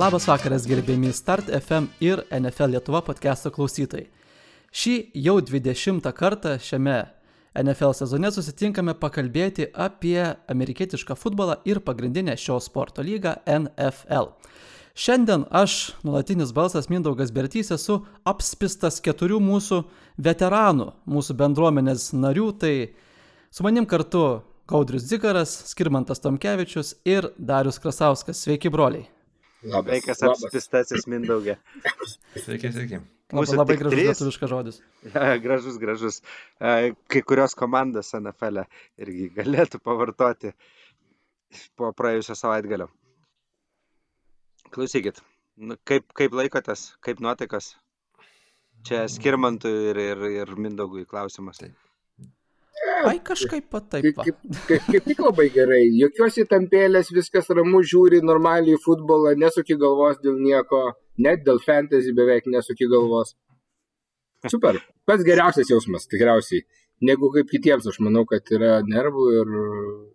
Labas vakaras, gerbėmi Start FM ir NFL Lietuva podcast'o klausytojai. Šį jau 20 kartą šiame NFL sezone susitinkame pakalbėti apie amerikietišką futbolą ir pagrindinę šio sporto lygą NFL. Šiandien aš, nuolatinis balsas Mindaugas Bertys, esu apspistas keturių mūsų veteranų, mūsų bendruomenės narių, tai su manim kartu Gaudrius Zikaras, Skirmantas Tomkevičius ir Darius Krasauskas. Sveiki, broliai. Labas. Sveikas apspistasis Mindaugė. Sveiki, sveiki. Mūsų labai gražus lietuviškas žodis. Ja, gražus, gražus. Kai kurios komandos NFL e irgi galėtų pavartoti po praėjusio savaitgalio. Klausykit, nu, kaip, kaip laikotės, kaip nuotaikas? Čia skirmantų ir, ir, ir Mindaugui klausimas. Taip. Ai, kažkaip pat taip. Kaip, kaip, kaip tik labai gerai. Jokios įtampėlės, viskas ramu, žiūri normaliai futbolą, nesuki galvos dėl nieko, net dėl fantasy beveik nesuki galvos. Super. Pats geriausias jausmas, tikriausiai. Negu kaip kitiems, aš manau, kad yra nervų ir,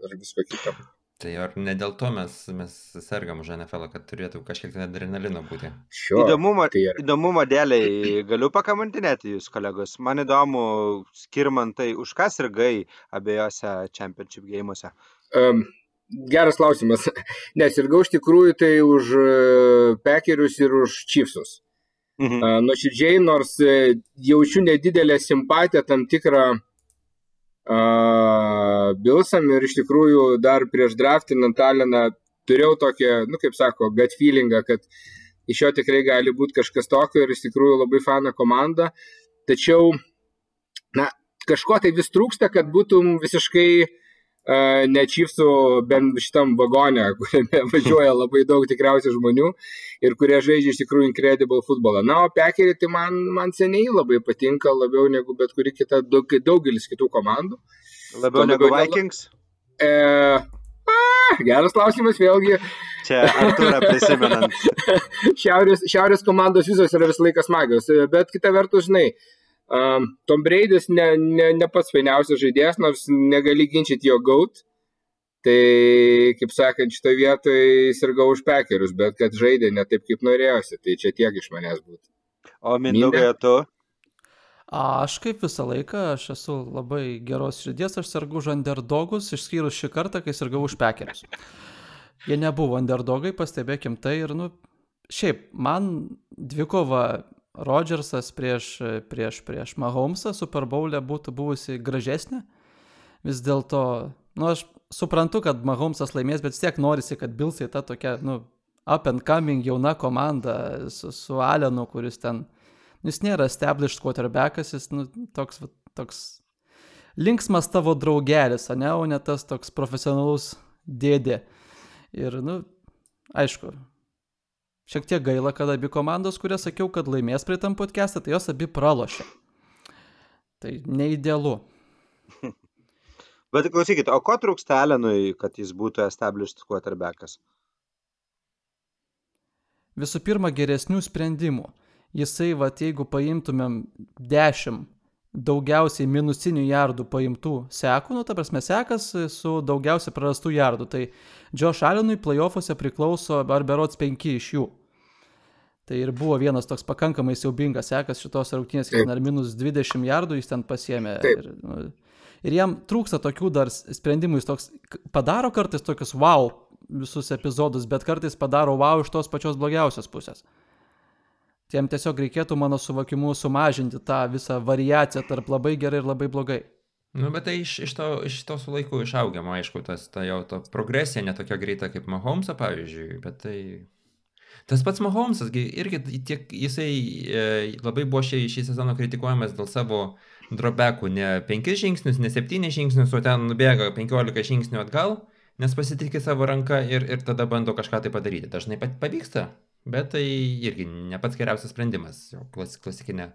ir visko kito. Tai ar ne dėl to mes, mes sergam už NFL, kad turėtų kažkiek tai adrenalino būti? Sure, įdomumo, tai įdomumo dėliai galiu pakamantinėti jūs, kolegos. Man įdomu, skirmantai, už ką sirgai abiejose championship gėjimuose? Um, geras klausimas. Nesirgau iš tikrųjų tai už e, Pekerius ir už Chiefsus. Mhm. Uh, Nuoširdžiai, nors e, jaučiu nedidelę simpatiją, tam tikrą uh, Bilsam ir iš tikrųjų dar prieš draftinant Taliną turėjau tokią, nu kaip sako, gut feelingą, kad iš jo tikrai gali būti kažkas tokio ir iš tikrųjų labai fana komanda. Tačiau, na, kažko tai vis trūksta, kad būtum visiškai uh, ne čipsų bent šitam vagone, kuriame važiuoja labai daug tikriausiai žmonių ir kurie žaidžia iš tikrųjų incredible futbolą. Na, o Pekerį tai man, man seniai labai patinka, labiau negu bet kuri kita, daug, daugelis kitų komandų. Labiau negu Vikings? E, a, geras klausimas vėlgi. Čia Arturą prisimenant. šiaurės, šiaurės komandos visos yra visą laiką smagios, bet kita vertus, žinai, um, Tom Braidis ne, ne, ne pats fainiausias žaidėjas, nors negali ginčyti jo gaut. Tai, kaip sakant, šitoje vietoje sirgau už pekerius, bet kad žaidė ne taip, kaip norėjosi, tai čia tiek iš manęs būtų. O Mindaugai, tu? Aš kaip visą laiką, aš esu labai geros širdies, aš sergu už underdogus, išskyrus šį kartą, kai sergau už pekerius. Jie nebuvo underdogai, pastebėkim tai ir, nu, šiaip, man dvikova Rodžersas prieš, prieš, prieš Mahomesą Super Bowl'e būtų buvusi gražesnė. Vis dėlto, nu, aš suprantu, kad Mahomesas laimės, bet vis tiek norisi, kad Bilsai ta tokia, nu, up and coming jauna komanda su, su Alenu, kuris ten Jis nėra established quarterbackas, jis nu, toks, toks linksmas tavo draugelis, ne, o ne tas toks profesionalus dėdė. Ir, nu, aišku, šiek tiek gaila, kad abi komandos, kurias sakiau, kad laimės prie tam podcast'ą, tai jos abi pralošė. Tai neidealu. Bet klausykit, o ko trūksta Alenui, kad jis būtų established quarterbackas? Visų pirma, geresnių sprendimų jisai, va, jeigu paimtumėm 10 daugiausiai minusinių jardų paimtų sekų, nu, ta prasme, sekas su daugiausiai prarastų jardų, tai Josh Allenui playoffuose priklauso ar berots 5 iš jų. Tai ir buvo vienas toks pakankamai siaubingas sekas šitos rungtynės, kad ar minus 20 jardų jis ten pasiemė. Ir, nu, ir jam trūksta tokių dar sprendimų, jis toks padaro kartais tokius wow visus epizodus, bet kartais padaro wow iš tos pačios blogiausios pusės. Tiem tiesiog reikėtų, mano suvokimu, sumažinti tą visą variaciją tarp labai gerai ir labai blogai. Nu, bet tai iš, iš, to, iš to su laiku išaugiama, aišku, tas, ta jau to progresija netokia greita kaip Mahomesą, pavyzdžiui, bet tai... Tas pats Mahomesas, irgi tiek jisai e, labai buvo šį, šį sezoną kritikuojamas dėl savo dropbackų, ne 5 žingsnius, ne 7 žingsnius, o ten nubėga 15 žingsnių atgal, nes pasitikė savo ranką ir, ir tada bando kažką tai padaryti. Dažnai pavyksta, Bet tai irgi ne pats geriausias sprendimas, jo klas, klasikinė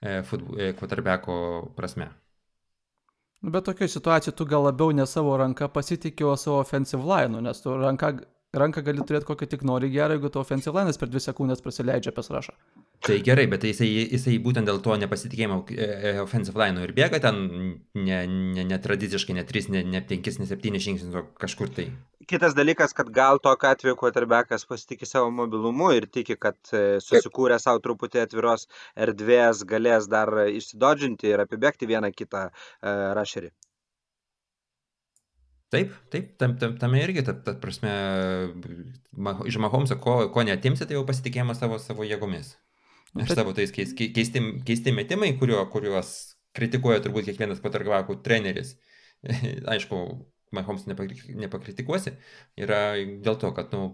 e, quarterbacko prasme. Nu, bet tokioje situacijoje tu gal labiau ne savo ranką pasitikė, o savo offensive line, nes tu ranką, ranką gali turėti kokią tik nori gerą, jeigu tu offensive line per dvi sekundės prasileidžia pas rašą. Tai gerai, bet jisai, jisai būtent dėl to nepasitikėjimo e, e, offensive line ir bėga ten netradiciškai, ne, ne, ne 3, ne, ne 5, ne 7 žingsnius, o kažkur tai. Kitas dalykas, kad gal tokiu atveju quarterbackas pasitikė savo mobilumu ir tiki, kad e, susikūrė savo truputį atviros erdvės, galės dar išsidodžinti ir apibėgti vieną kitą uh, rašerį. Taip, taip, tam, tam, tame irgi, ta, ta prasme, iš Mahomso, ko, ko netimsi, tai jau pasitikėjimas savo, savo jėgomis. Ir Bet... savo tais keis, keisti, keisti metimai, kurio, kuriuos kritikuoja turbūt kiekvienas patargavakų treneris. Aišku, Mahomes nepakritikuosi, yra dėl to, kad nu,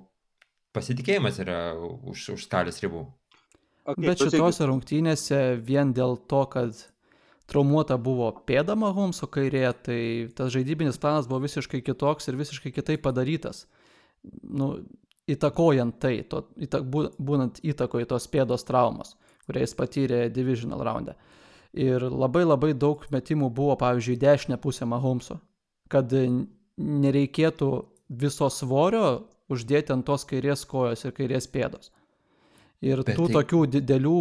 pasitikėjimas yra už, už skalės ribų. Okay, Bet šitose rungtynėse vien dėl to, kad traumuota buvo pėda Mahomeso kairė, tai tas žaidybinis planas buvo visiškai kitoks ir visiškai kitaip padarytas. Nu, įtakojant tai, to, įtak, būnant įtakoje tos pėdos traumos, kurią jis patyrė divisional raunde. Ir labai labai daug metimų buvo, pavyzdžiui, dešinę pusę Mahomeso, kad nereikėtų viso svorio uždėti ant tos kairės kojos ir kairės pėdos. Ir Bet tų tai... tokių didelių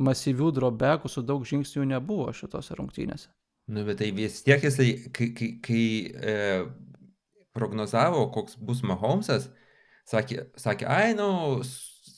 masyvių drobekų su daug žingsnių nebuvo šitose rungtynėse. Nu, bet tai vis tiek jisai, kai, kai, kai e, prognozavo, koks bus Mahomesas, sakė, sakė, ai, nu,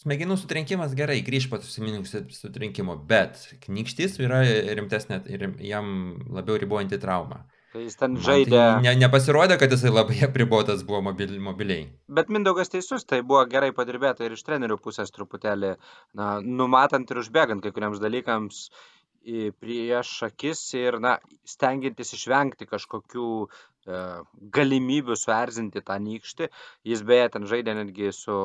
smegenų sutrenkimas gerai, grįž po smegenų sutrenkimo, bet knykštis yra rimtesnė ir jam labiau ribojanti trauma. Tai jis ten žaidė. Tai ne, nepasirodė, kad jisai labai apribotas buvo mobil, mobiliai. Bet Mindaugas teisus, tai buvo gerai padirbėta ir iš trenerių pusės truputėlį, na, numatant ir užbėgant kai kuriems dalykams prieš akis ir, na, stengiantis išvengti kažkokių e, galimybių suerzinti tą nykštį. Jis beje ten žaidė netgi su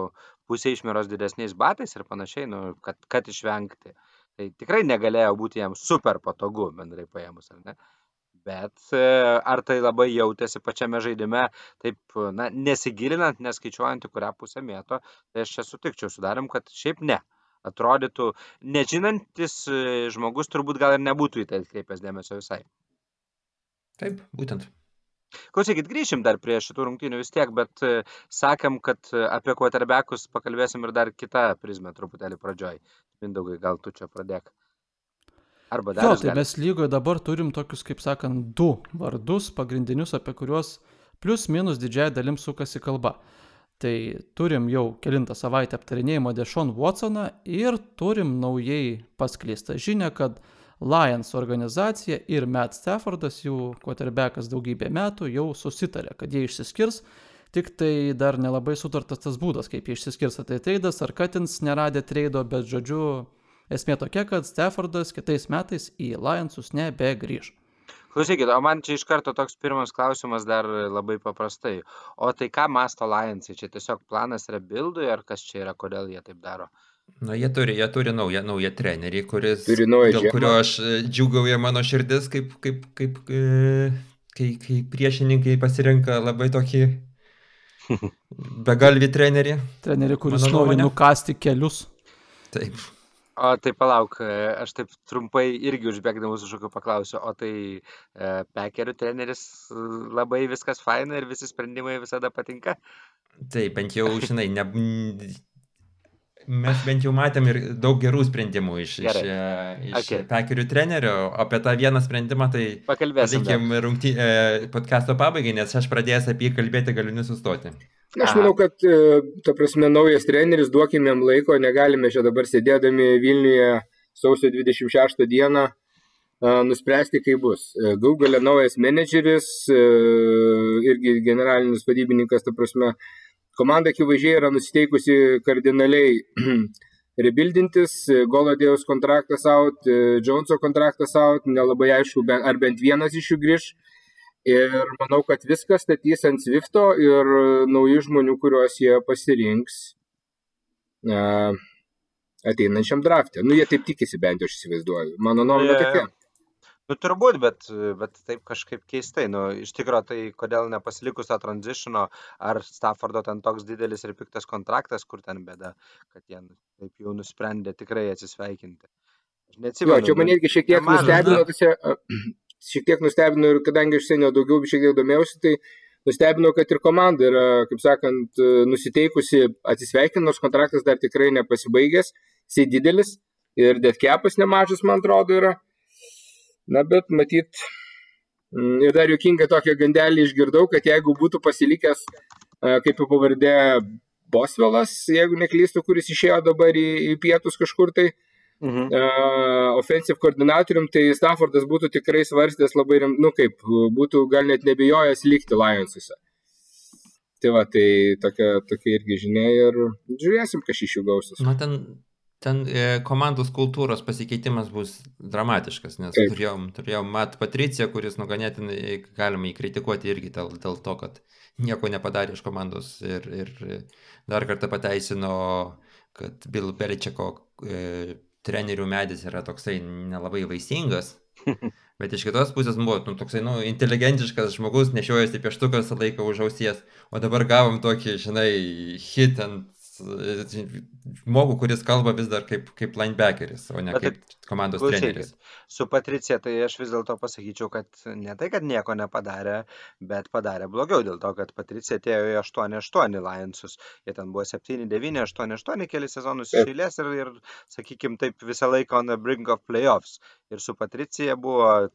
pusė išmeros didesniais batais ir panašiai, nu, kad, kad išvengti. Tai tikrai negalėjo būti jam super patogu, bendrai paėmus, ar ne? Bet e, ar tai labai jautėsi pačiame žaidime, taip, na, nesigilinant, neskaičiuojant, į kurią pusę mėto, tai aš čia sutikčiau su darim, kad šiaip ne. Atrodytų, nežinantis e, žmogus turbūt gal ir nebūtų į tai atkreipęs dėmesio visai. Taip, būtent. Klausykit, grįšim dar prie šitų rungtynių vis tiek, bet e, sakėm, kad apie kuotarbekus pakalbėsim ir dar kitą prizmę truputėlį pradžioj. Mindaugai, gal tu čia pradėk. Arba dar. Jo, tai gali. mes lygoje dabar turim tokius, kaip sakant, du vardus pagrindinius, apie kuriuos plus minus didžiai dalim sukasi kalba. Tai turim jau kilintą savaitę aptarinėjimo Dešon Watsoną ir turim naujai paskleistą žinę, kad Lions organizacija ir Matt Staffordas, jų quarterbackas daugybę metų, jau susitarė, kad jie išsiskirs, tik tai dar nelabai sutartas tas būdas, kaip jie išsiskirs. Tai treidas ar Katins neradė treido, bet žodžiu, Esmė tokia, kad Staffordas kitais metais į Lionsus nebegrįž. Klausykit, o man čia iš karto toks pirmas klausimas dar labai paprastai. O tai ką masto Lionsai? Čia tiesiog planas rebuildui ar kas čia yra, kodėl jie taip daro? Na, jie turi, jie turi naują, naują trenerį, kuris, dėl žiemą. kurio aš e, džiugauju mano širdis, kaip, kaip, kaip, e, kai, kai priešininkai pasirenka labai tokį begalvį trenerį. Trenerį, kuris nori nukasti kelius. Taip. O tai palauk, e, aš taip trumpai irgi užbėgdamas už šokių paklausiu, o tai e, pekerių treneris labai viskas faina ir visi sprendimai visada patinka? Taip, bent jau, žinai, ne, mes bent jau matėm ir daug gerų sprendimų iš, Gerai. iš, e, iš okay. pekerių trenerio, apie tą vieną sprendimą tai pakalbėsim. Rungty, e, podcast'o pabaigai, nes aš pradėjęs apie jį kalbėti galiu nesustoti. Aš manau, kad, e, ta prasme, naujas treneris, duokime jam laiko, negalime čia dabar sėdėdami Vilniuje sausio 26 dieną e, nuspręsti, kaip bus. E, galia naujas menedžeris, irgi generalinis vadybininkas, ta prasme, komanda akivaizdžiai yra nusiteikusi kardinaliai rebuildintis, Goladėjus kontraktas out, Joneso kontraktas out, nelabai aišku, ar bent vienas iš jų grįž. Ir manau, kad viskas statys ant Swifto ir naujų žmonių, kuriuos jie pasirinks uh, ateinančiam draftė. Nu, jie taip tikisi, bent jau aš įsivaizduoju. Mano nuomonė yeah. tokia. Nu, turbūt, bet, bet taip kažkaip keistai. Nu, iš tikrųjų, tai kodėl nepasilikus tą tranzitiono, ar Staffordo ten toks didelis ir piktas kontraktas, kur ten bėda, kad jie taip jau nusprendė tikrai atsisveikinti. Aš neatsimenu. Jo, čia man irgi šiek tiek nustebino, tose, šiek tiek nustebino ir kadangi iš senio daugiau šiek tiek domėjausi, tai nustebino, kad ir komanda yra, kaip sakant, nusiteikusi atsisveikinti, nors kontraktas dar tikrai nepasibaigęs, jisai didelis ir dead capas nemažas, man atrodo, yra. Na, bet matyt, Mm, ir dar juokinga tokia gandelį išgirdau, kad jeigu būtų pasilikęs, e, kaip jau pavardė, Bosvelas, jeigu neklystu, kuris išėjo dabar į, į pietus kažkur tai, mhm. uh, offensive koordinatorium, tai Staffordas būtų tikrai svarstęs labai, rim, nu kaip, būtų gal net nebijojęs likti Lionsuose. Tai va, tai tokia, tokia irgi žinia ir žiūrėsim, kas iš jų gausis. Na, ten ten e, komandos kultūros pasikeitimas bus dramatiškas, nes Taip. turėjom, turėjom Mat Patriciją, kuris nuganėtinai galima įkritikuoti irgi dėl, dėl to, kad nieko nepadarė iš komandos ir, ir dar kartą pateisino, kad Bill Beličeko e, trenerių medis yra toksai nelabai vaisingas. Bet iš kitos pusės buvo nu, toksai, nu, inteligentiškas žmogus, nešiojasi pieštuką visą laiką už ausies, o dabar gavom tokį, žinai, hit ant žmogų, kuris kalba vis dar kaip, kaip linebackeris, o ne Bet, kaip komandos klausykit, treneris. Su Patricija tai aš vis dėlto pasakyčiau, kad ne tai, kad nieko nepadarė, bet padarė blogiau dėl to, kad Patricija atėjo į 8-8 Lionsus. Jie ten buvo 7-9, 8-8 keli sezonus iš eilės ir, ir sakykime, taip visą laiką on the brink of playoffs. Ir su Patricija buvo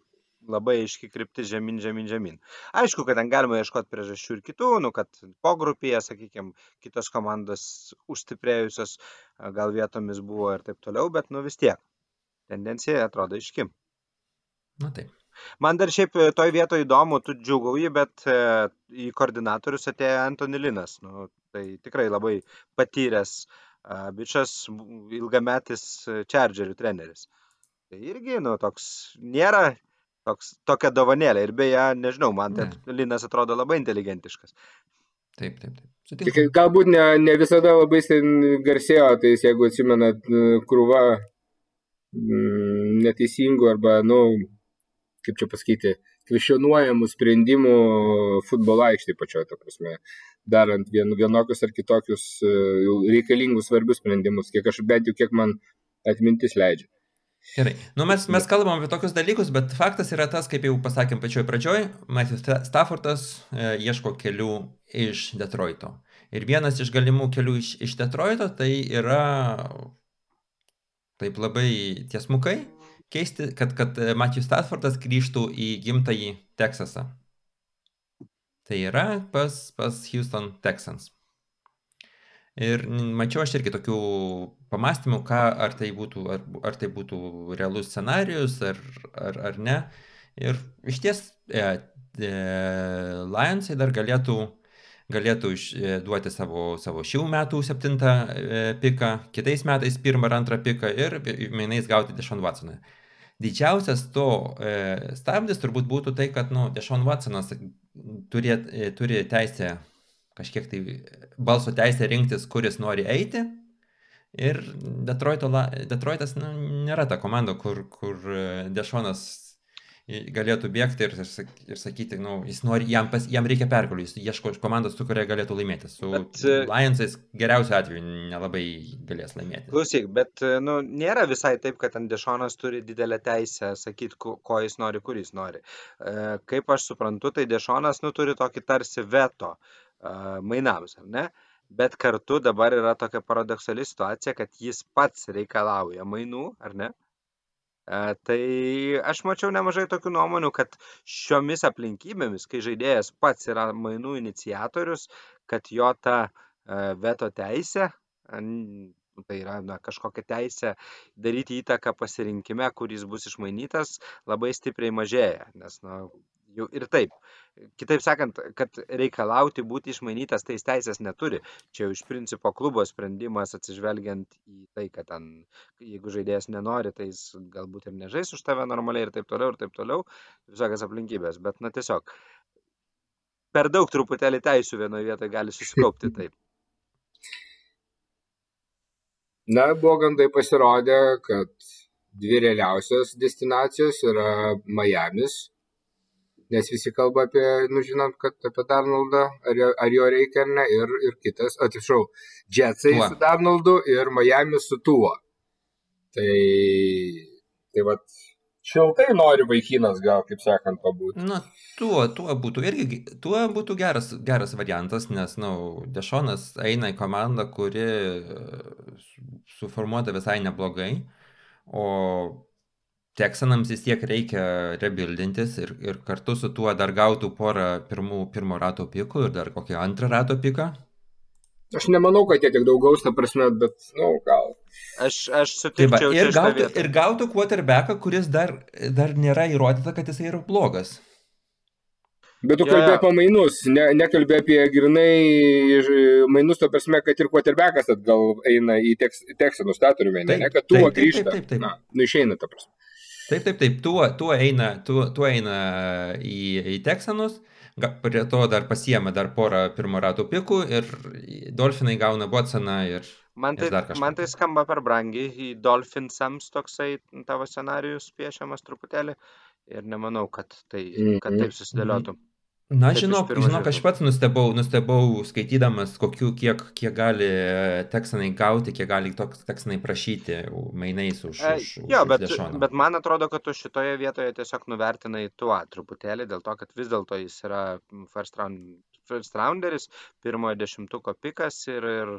labai aiški kryptis žemyn, žemyn, žemyn. Aišku, kad ten galima ieškoti priežasčių ir kitų, nu, kad pogrupėje, sakykime, kitos komandos užstiprėjusios gal vietomis buvo ir taip toliau, bet nu vis tiek. Tendencija atrodo aiški. Na taip. Man dar šiaip e, toj vietoje įdomu, tu džiugauji, bet e, į koordinatorius atėjo Antoni Linas. Nu, tai tikrai labai patyręs bičias, ilgametis Chargerių treneris. Tai irgi, nu, toks nėra Toks, tokia dovanėlė. Ir beje, nežinau, man ne. Linas atrodo labai inteligentiškas. Taip, taip, taip. Tik galbūt ne, ne visada labai garsėjo, tai jeigu atsimenat krūva mm, neteisingų arba, nu, kaip čia pasakyti, kvešionuojamų sprendimų futbolo aikštėje pačioje, ta prasme, darant vien, vienokius ar kitokius e, reikalingus svarbius sprendimus, kiek aš bent jau kiek man atmintis leidžia. Gerai. Nu, mes, mes kalbam apie tokius dalykus, bet faktas yra tas, kaip jau pasakėm pačioj pradžioj, Matthew Staffordas e, ieško kelių iš Detroito. Ir vienas iš galimų kelių iš, iš Detroito tai yra taip labai tiesmukai keisti, kad, kad Matthew Staffordas grįžtų į gimtąjį Teksasą. Tai yra pas, pas Houston Texans. Ir mačiau aš irgi tokių pamastymų, ką, ar tai būtų, ar, ar tai būtų realus scenarius, ar, ar, ar ne. Ir iš ties e, e, Lionsai dar galėtų, galėtų duoti savo, savo šių metų septintą e, piką, kitais metais pirmą ar antrą piką ir mainais gauti Dešon Watsoną. Didžiausias to e, stabdis turbūt būtų tai, kad nu, Dešon Watsonas turi, e, turi teisę kažkiek tai balso teisę rinktis, kuris nori eiti. Ir Detroito, Detroitas nu, nėra ta komanda, kur, kur e, Dešonas galėtų bėgti ir, ir sakyti, nu, jis nori, jam, pas, jam reikia pergalių, jis ieško komandos, su kuria galėtų laimėti. Su bet, e, Lionsais geriausiu atveju nelabai galės laimėti. Klausyk, bet e, nu, nėra visai taip, kad Dešonas turi didelę teisę sakyti, ko, jis nori, kur jis nori. Kaip aš suprantu, tai Dešonas nu, turi tokį tarsi veto. Mainams, ar ne? Bet kartu dabar yra tokia paradoksali situacija, kad jis pats reikalauja mainų, ar ne? Tai aš mačiau nemažai tokių nuomonių, kad šiomis aplinkybėmis, kai žaidėjas pats yra mainų iniciatorius, kad jo ta veto teisė, tai yra na, kažkokia teisė daryti įtaką pasirinkime, kuris bus išmainytas, labai stipriai mažėja. Nes na, jau ir taip. Kitaip sakant, kad reikalauti būti išmainytas, tai jis teisės neturi. Čia iš principo klubo sprendimas atsižvelgiant į tai, kad ten, jeigu žaidėjas nenori, tai jis galbūt ir nežais už tave normaliai ir taip toliau, ir taip toliau, visokias aplinkybės. Bet, na, tiesiog per daug truputėlį teisų vienoje vietoje gali susikaupti taip. Na, buvo gandai pasirodė, kad dvi realiausios destinacijos yra Miami's nes visi kalba apie, nu žinant, kad apie Darnoldą, ar, jo, ar jo reikia ar ne, ir, ir kitas, atsiprašau, Jetsai su Darnoldu ir Miami su tuo. Tai, tai vad, šiltai nori vaikinas gal, kaip sakant, pabūti. Na, tuo, tuo būtų irgi, tuo būtų geras, geras variantas, nes, na, nu, Dešonas eina į komandą, kuri suformuota visai neblogai, o Teksanams vis tiek reikia rebuildintis ir, ir kartu su tuo dar gautų porą pirmų, pirmo rato pikų ir dar kokį antrą rato piką. Aš nemanau, kad jie tiek daug gaus, ta prasme, bet, na, nu, gal. Aš, aš sutikčiau. ir, čia šitą gautų, ir gautų quarterbacką, kuris dar, dar nėra įrodyta, kad jisai yra blogas. Bet tu Jo, kalbėjai apie mainus, ne, nekalbėjai apie grinai mainus, to prasme, kad ir quarterbackas atgal eina į teks, teksinus, tą turime, ne, Taip, ne, kad tuo taip, taip, grįžta. taip, taip, taip. Na, nu išeina, ta prasme. Taip, taip, taip, tuo, tuo eina, tuo, tuo eina į, į Teksanus, prie to dar pasiema dar porą pirmo rato pikų ir Dolfinai gauna Watsoną ir Man ir tai, kažką. man tai skamba per brangiai, į Dolphinsams toksai tavo scenarijus piešiamas truputėlį ir nemanau, kad tai, kad Mhm. taip susidėliotų. Na, Taip žinok, žinok, aš pats nustebau, nustebau skaitydamas, kokiu, kiek, kiek gali e, teksanai gauti, kiek gali toks teksanai prašyti mainais už, E, už, Jo, už bet, Dešoną. bet man atrodo, kad tu šitoje vietoje tiesiog nuvertinai tuo truputėlį, dėl to, kad vis dėlto jis yra first, round, first rounderis, pirmojo dešimtuko pikas ir, ir,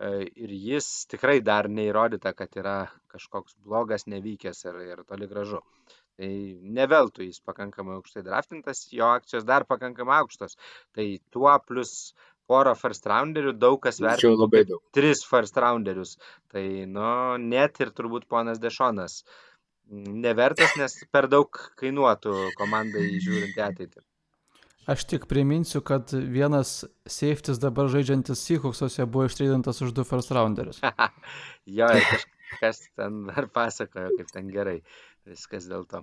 e, ir jis tikrai dar neįrodyta, kad yra kažkoks blogas, nevykęs ir, ir toli gražu. Tai neveltui jis pakankamai aukštai draftintas, jo akcijos dar pakankamai aukštos. Tai tuo plus porą first rounderių daug kas vertina labai daug. tris first rounderius. Tai, nu, net ir turbūt ponas Dešonas nevertas, nes per daug kainuotų komandai žiūrint į ateitį. Aš tik priminsiu, kad vienas safetis dabar žaidžiantis Seahawksuose buvo ištreidintas už du first rounderius. Jo, kažkas ten dar pasakojo, kaip ten gerai. Viskas dėl to.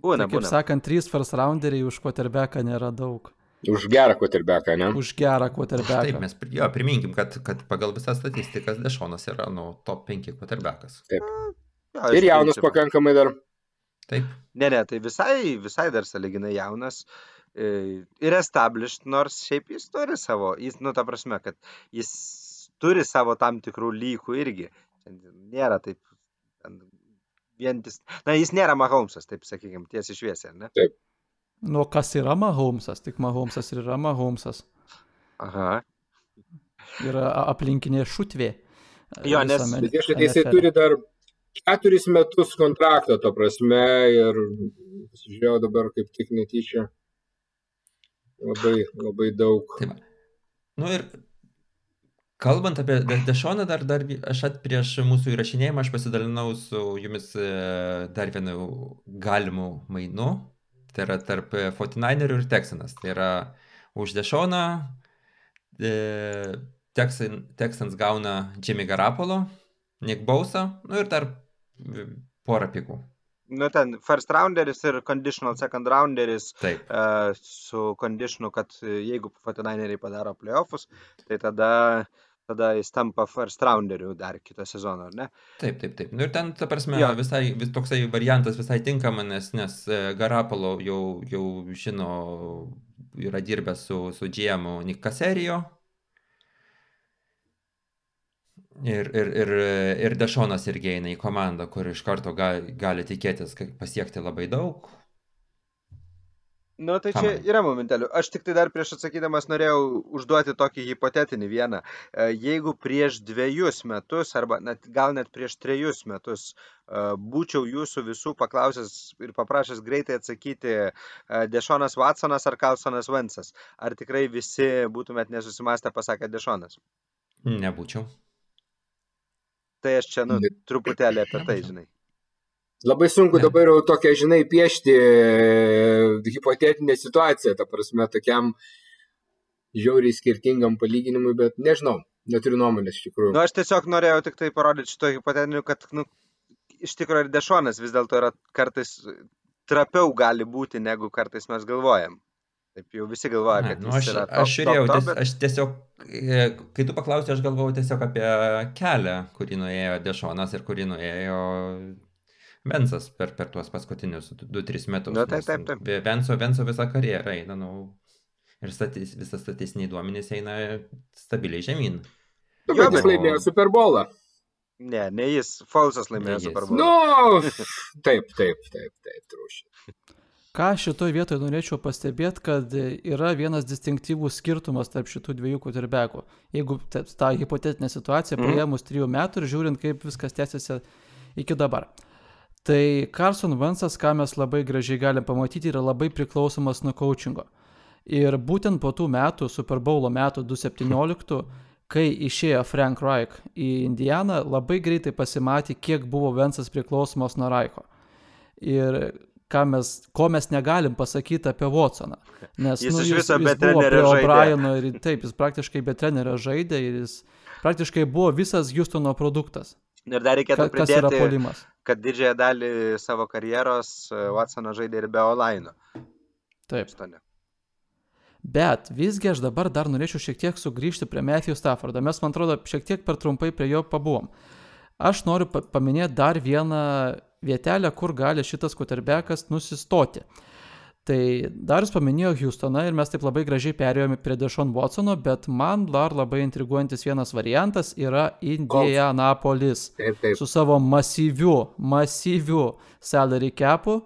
Būna, Tai, kaip būna. sakant, trys first rounderiai už quarterbacką nėra daug. Už gerą quarterbacką, ne? Už gerą Taip, quarterbacką. mes pri- jo, priminkim, kad, kad pagal visas statistikas Dešonas yra, nu, top 5 quarterbackas. Jo, Ir iš jaunas principo. pakankamai dar. Taip, Ne, ne, tai visai, visai dar saliginai jaunas e, ir established, nors šiaip jis turi savo, jis, nu, ta prasme, kad jis turi savo tam tikrų lygų irgi. Nėra taip, ten vientis, na, jis nėra Mahomesas, taip sakykime, tiesiai šviesiai, ar ne? Nu, kas yra Mahomesas? Tik Mahomesas ir yra Mahomesas. Aha. Yra aplinkinė šutvė. Jo, nes- jisai NFL. turi dar keturis metus kontraktą, to prasme, ir žiūrėjau dabar kaip tik netyčia. Labai, labai daug. tai va. Nu ir kalbant apie De- Dešoną, dar, dar aš at prieš mūsų įrašinėjimą aš pasidalinau su jumis e, dar vienu galimu mainu. Tai yra tarp e, 49 ir Texanas. Tai yra už Dešoną e, Texan, Texans gauna Jimmy Garapolo, Nick Bausa, nu ir dar porą pikų. Nu, ten first rounderis ir conditional second rounderis Taip. e, su conditionu, kad jeigu 49eriai padaro playoffus, tai tada, tada jis tampa first rounderiu dar kitą sezoną, ar ne? Taip, taip, taip. Nu ir ten, ta prasme, Jo. visai, vis toksai variantas visai tinkama, nes, nes e, Garapolo jau, jau žino, yra dirbęs su, su GM Nick Caserijo. Ir, ir, ir, ir Dešonas irgi eina į komandą, kur iš karto gali, gali tikėtis pasiekti labai daug. Nu, tai čia yra momentelių. Aš tik tai dar prieš atsakydamas norėjau užduoti tokį hipotetinį vieną. E, Jeigu prieš dviejus metus, arba net, gal net prieš trejus metus, e, būčiau jūsų visų paklausęs ir paprašęs greitai atsakyti e, Dešonas Watsonas ar Carlsonas Vensas, ar tikrai visi būtumėt nesusimastę pasakę Dešonas? Nebūčiau. Tai aš čia, nu, truputėlį apie tai, žinai. Labai sunku Ne. dabar jau tokią, žinai, piešti e, hipotetinę situaciją, ta prasme, tokiam žiauriai skirtingam palyginimui, bet nežinau, neturiu nuomonės iš tikrųjų. Nu, aš tiesiog norėjau tik tai parodyti šito hipotetiniu, kad, nu, iš tikrųjų ir Dešonas vis dėlto yra kartais trapiau gali būti, negu kartais mes galvojam. Taip jau visi galvoja, kad nu, aš, yra top, aš žiūrėjau, top, top, bet... aš tiesiog, e, kai tu paklausai, aš galvojau tiesiog apie kelią, kurį nuėjo Dešonas ir kurį nuėjo Vensas per, per tuos paskutinius 2-3 metus. Nu, taip, taip, taip. Venso, Venso visą karjerą eina, nu, ir statis, visas statistiniai duomenys eina stabiliai žemyn. Nu, bet jis laimėjo Super Bowlą. Ne, ne jis, Falsas laimėjo. Super Bowl. Nu, taip, taip, taip, taip, trušiai. Ką šitoje vietoje norėčiau pastebėti, kad yra vienas distinktyvus skirtumas tarp šitų dviejų quarterbackų. Jeigu ta- tą hipotetinę situaciją Mhm. paėmus trijų metų ir žiūrint, kaip viskas tęsiasi iki dabar. Tai Carson Ventsas, ką mes labai gražiai galim pamatyti, yra labai priklausomas nuo coachingo. Ir būtent po tų metų, Super Bowlo metų 2017, kai išėjo Frank Reich į Indianą, labai greitai pasimatė, kiek buvo Ventsas priklausomas nuo Reicho. Ir mes, ko mes negalim pasakyti apie Watsoną. Nes jis, nu, jis, jis be trenerio žaidė. O'Brieno ir taip, jis praktiškai be trenerio žaidė ir jis praktiškai buvo visas Houstono produktas. Ir dar reikėtų pridėti. Kad didžiąją dalį savo karjeros e, Watsonas žaidė ir be Olaino. Taip. Stone. Bet visgi aš dabar dar norėčiau šiek tiek sugrįžti prie Matthew Staffordą. Mes, man atrodo, šiek tiek per trumpai prie jo pabuvom. Aš noriu pa paminėti dar vieną vietelę, kur gali šitas quarterbackas nusistoti. Tai dar jūs paminėjo Houstoną ir mes taip labai gražiai perėjome prie Dešon Watsono, bet man dar labai intriguojantis vienas variantas yra Indianapolis. Taip, taip. Su savo masyviu, masyviu salary capu.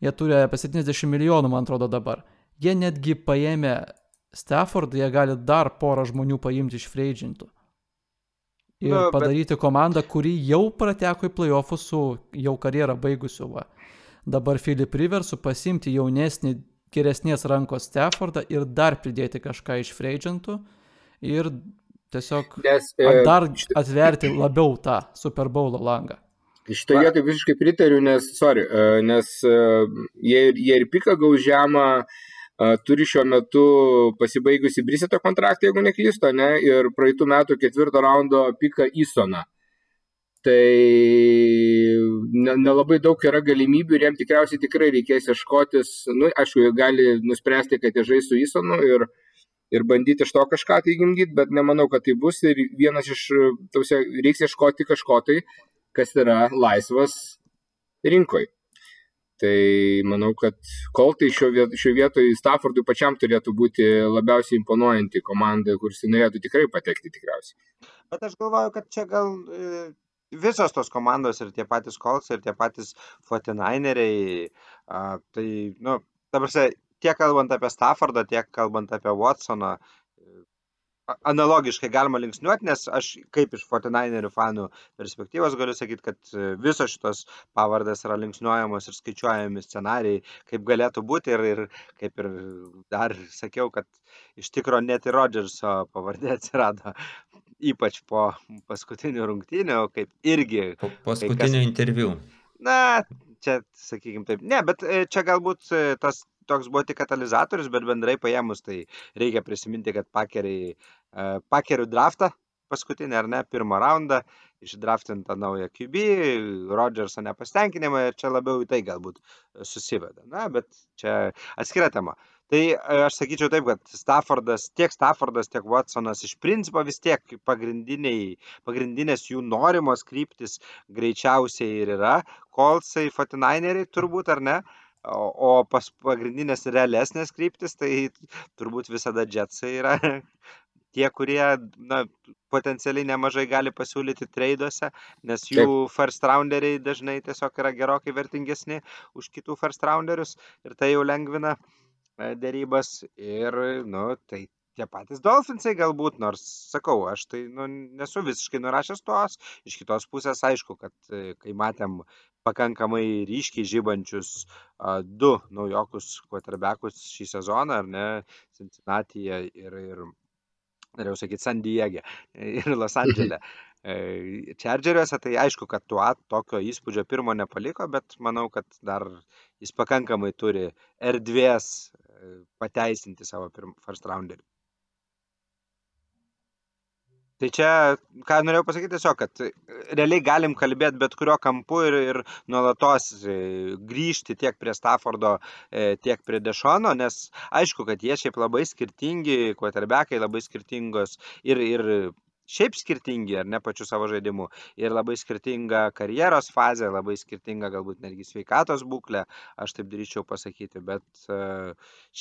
Jie turi apie 70 milijonų, man atrodo, dabar. Jie netgi paėmė Stafford, jie gali dar porą žmonių paimti iš freidžintų. Ir bet- padaryti komandą, kuri jau prateko į playoffus su jau karjerą baigusiu. Va. Dabar Philip Riversu pasimti jaunesnį, geresnės rankos Staffordą ir dar pridėti kažką iš freidžintų. Ir tiesiog Nes e, dar atverti labiau tą Super Bowlo langą. Šitoje vietoje visiškai pritariu, nes, sorry, e, nes jie, jie ir pika gaus žemą, e, turi šiuo metu pasibaigusi Briseto kontraktą, jeigu neklysto, ne, ir praeitų metų ketvirto raundo pika Isoną. Tai ne- nelabai daug yra galimybių ir jiem tikriausiai tikrai reikės ieškotis, nu, aišku, jie gali nuspręsti, kad jie žais su Isonu ir, ir bandyti iš to kažką tai gimdyti, bet nemanau, kad tai bus ir vienas iš, tausia, reiks ieškoti kažko tai, kas yra laisvas rinkoj. Tai manau, kad Koltai šio vietoje Staffordui pačiam turėtų būti labiausiai imponuojanti komanda, kuris norėtų tikrai patekti tikriausiai. Bet aš galvoju, kad čia gal e, visos tos komandos ir tie patys Colts ir tie patys 49eriai, a, tai, nu, ta prasme, tiek kalbant apie Staffordą, tiek kalbant apie Watsoną, analogiškai galima linksniuoti, nes aš kaip iš 49erių fanų perspektyvos galiu sakyti, kad visos šitos pavardės yra linksniuojamos ir skaičiuojami scenarijai, kaip galėtų būti ir, ir kaip ir dar sakiau, kad iš tikro net ir Rodžerso pavardė atsirado ypač po paskutinių rungtynių, kaip irgi, Po paskutinio interviu. na, čia, sakykime taip, ne, bet e, čia galbūt e, tas toks buvo tik katalizatorius, bet bendrai paėmus, tai reikia prisiminti, kad pakeriai, e, pakerių draftą paskutinį ar ne, pirmą raundą, išdraftintą naują QB, Rodžerso nepastenkinimą ir čia labiau į tai galbūt susiveda. Na, bet čia atskira tema. Tai e, aš sakyčiau taip, kad Staffordas, tiek Staffordas, tiek Watsonas iš principo vis tiek pagrindinės jų norimos kryptis greičiausiai ir yra. Kolsai, Fatinaineriai turbūt ar ne. O, pas pagrindinės realesnės kryptis, tai turbūt visada Jetsai yra tie, kurie na, potencialiai nemažai gali pasiūlyti treiduose, nes jų first rounderiai dažnai tiesiog yra gerokai vertingesni už kitų first rounderius ir tai jau lengvina e, dėrybas ir, nu, tai tie patys Dolphinsai galbūt, nors sakau, aš tai nu, nesu visiškai nurašęs tos, iš kitos pusės aišku, kad e, kai matėm pakankamai ryškiai žybančius a, du naujokus quarterbackus šį sezoną, ar ne, Cincinnati'e ir, ir norėjau sakyti, San Diege ir Los Andželė. Čardžeriuose tai aišku, kad tuo tokio įspūdžio pirmo nepaliko, bet manau, kad dar jis pakankamai turi erdvės e, pateisinti savo first rounderį. Tai čia, ką norėjau pasakyti, tiesiog, kad e, realiai galim kalbėti bet kuriuo kampu ir, ir nuolatos e, grįžti tiek prie Staffordo, tiek prie Dešono, nes aišku, kad jie šiaip labai skirtingi, quarterbackai labai skirtingos ir, ir šiaip skirtingi, ar ne pačiu savo žaidimu, ir labai skirtinga karjeros fazė, labai skirtinga galbūt netgi sveikatos būklė, aš taip drįčiau pasakyti, bet e,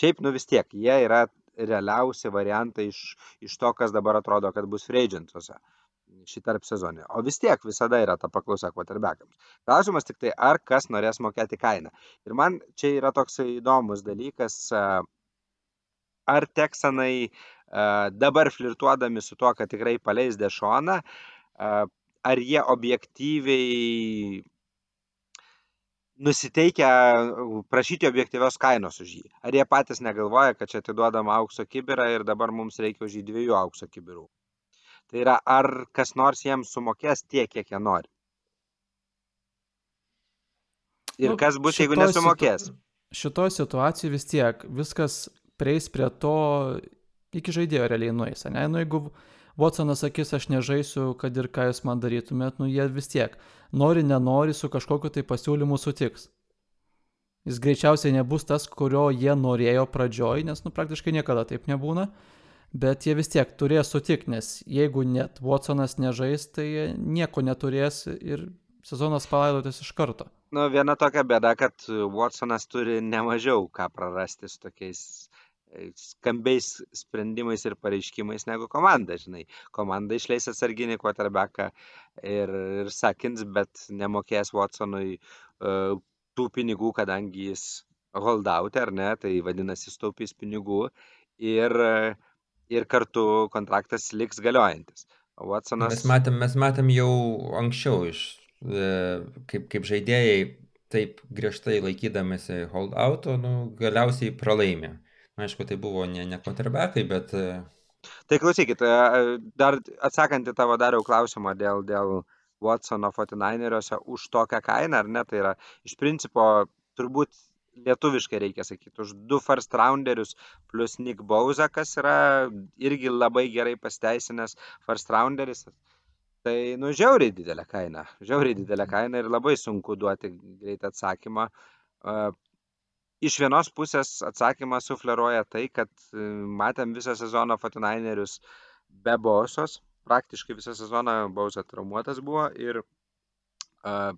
šiaip nu vis tiek, jie yra realiausi variantai iš, iš to, kas dabar atrodo, kad bus freidžiantuose šį tarp sezonį. O vis tiek visada yra ta paklausa quarterbackams. Klausimas tik tai, ar kas norės mokėti kainą. Ir man čia yra toks įdomus dalykas, e, ar teksanai e, dabar flirtuodami su tuo, kad tikrai paleis dešoną, ar jie objektyviai nusiteikę prašyti objektyvios kainos už jį. Ar jie patys negalvoja, kad čia atiduodama aukso kibirą ir dabar mums reikia už jį dviejų aukso kibirų. Tai yra, ar kas nors jiems sumokės tiek, kiek jie nori. Ir Nu, kas bus, jeigu nesumokės? situ- Šitoj situacijai vis tiek viskas prieis prie to, iki žaidėjo realiai nueis, ne? Nu, jeigu Watsonas sakys, aš nežaisiu, kad ir ką jūs man darytumėt, nu jie vis tiek nori, nenori su kažkokiu tai pasiūlymu sutiks. Jis greičiausiai nebus tas, kurio jie norėjo pradžioj, nes nu praktiškai niekada taip nebūna, bet jie vis tiek turės sutikti, nes jeigu net Watsonas nežais, tai nieko neturės ir sezonas palaidotas iš karto. Nu, viena tokia bėda, kad Watsonas turi nemažiau ką prarasti su tokiais skambiais sprendimais ir pareiškimais negu komanda, žinai. Komanda išleis atsarginį quarterbacką ir, ir sakins, bet nemokės Watsonui uh, tų pinigų, kadangi jis holdout, ar ne, tai vadinasi, jis taupys pinigų ir, ir kartu kontraktas liks galiojantis. Watsonas... Mes matėm, mes matėm jau anksčiau iš, e, kaip, kaip žaidėjai taip griežtai laikydamėsi holdouto, nu, galiausiai pralaimė. Aišku, tai buvo ne, ne quarterbackai, bet e, Tai klausykit, e, dar atsakant į tavo dariau klausimą dėl, dėl Watsono 49eriuose už tokią kainą, ar ne, tai yra iš principo turbūt lietuviškai reikia sakyti, už du first rounderius plus Nick Bauza, kas yra irgi labai gerai pasteisinęs first rounderis. Tai, nu, žiauriai didelė kaina. Žiauriai didelė kaina ir labai sunku duoti greitą atsakymą. Iš vienos pusės atsakymas sufleruoja tai, kad e, matėm visą sezoną 49erius be Bausos. Praktiškai visą sezoną Bausa traumuotas buvo ir uh,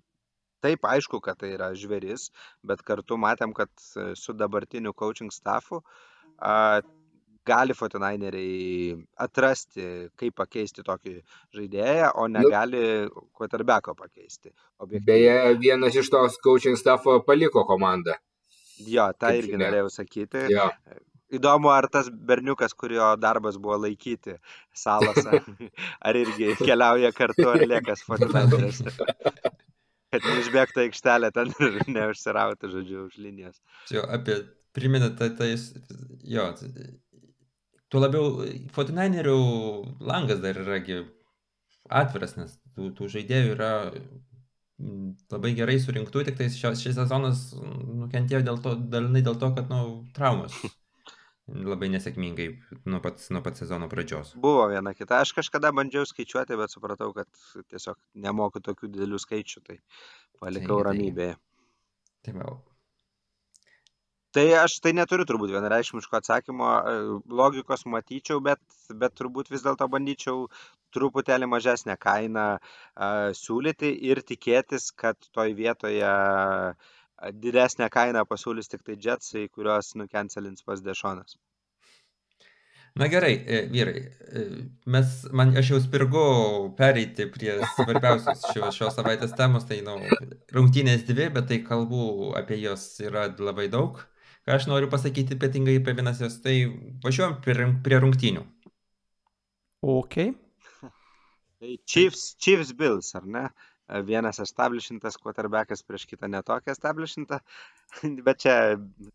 taip aišku, kad tai yra žvėris, bet kartu matėm, kad e, su dabartiniu coaching staffu uh, gali 49eriai atrasti, kaip pakeisti tokį žaidėją, o negali quarterbacko pakeisti. Objektyviai. Beje, vienas iš tos coaching staffo paliko komandą. Jo, tą irgi žinia. norėjau sakyti. Jo. Įdomu, ar tas berniukas, kurio darbas buvo laikyti salose, ar irgi keliauja kartu, ar liekas fotograferis. Kad neišbėgtų aikštelę ten ir neužsirautų, žodžiu, už linijos. jo, apie priminė tai, tai jo, tuo labiau 49erių langas dar yra atviras, nes tų, tų žaidėjų yra labai gerai surinktų, tik tai šis, šis sezonas nukentėjo dėl to, dalinai dėl to, kad, nu, traumas labai nesėkmingai nuo pat, nuo pat sezono pradžios. Buvo viena kita. Aš kažkada bandžiau skaičiuoti, bet supratau, kad tiesiog nemoku tokių didelių skaičių, tai palikau Tai- ramybėje. Tai va, Tai aš tai neturiu turbūt vienareikšmiško atsakymo, e, logikos matyčiau, bet, bet turbūt vis dėlto bandyčiau truputėlį mažesnę kainą a, siūlyti ir tikėtis, kad toj vietoje a, didesnę kainą pasiūlys tik tai Jetsai, kuriuos nukencelins pas Dešonas. Na gerai, e, vyrai, e, mes, man, aš jau spirgau pereiti prie svarbiausios šio, šios savaitės temos, tai, nu, rungtynės dvi, bet tai kalbų apie jos yra labai daug. Ką aš noriu pasakyti ypatingai apie vienasias, tai važiuojam prie, prie rungtynių. Ok. Tai Chiefs, Chiefs Bills, ar ne? Vienas establishintas quarterbackas prieš kitą netokią establishintą, bet čia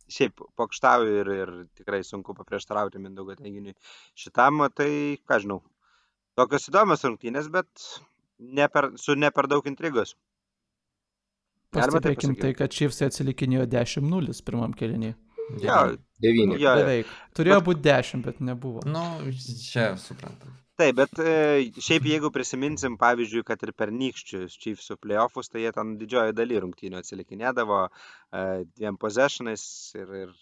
šiaip pokštauju ir, ir tikrai sunku paprieštarauti Mindaugo teiginiui šitam, tai ką žinau, tokios įdomios rungtynės, bet ne per, su ne per daug intrigos. Pastebėkim tai, kad Chiefs atsilikinėjo 10-0 pirmam keliniui. 9. Devyni. Jo, Beveik. Turėjo bet... būti 10, bet nebuvo. Nu, čia suprantam. Taip, bet e, šiaip jeigu prisiminsim, pavyzdžiui, kad ir pernykščius Chiefsų playoffus, tai jie ten didžioji daly rungtynių atsilikinėdavo e, dviem possessionais ir, ir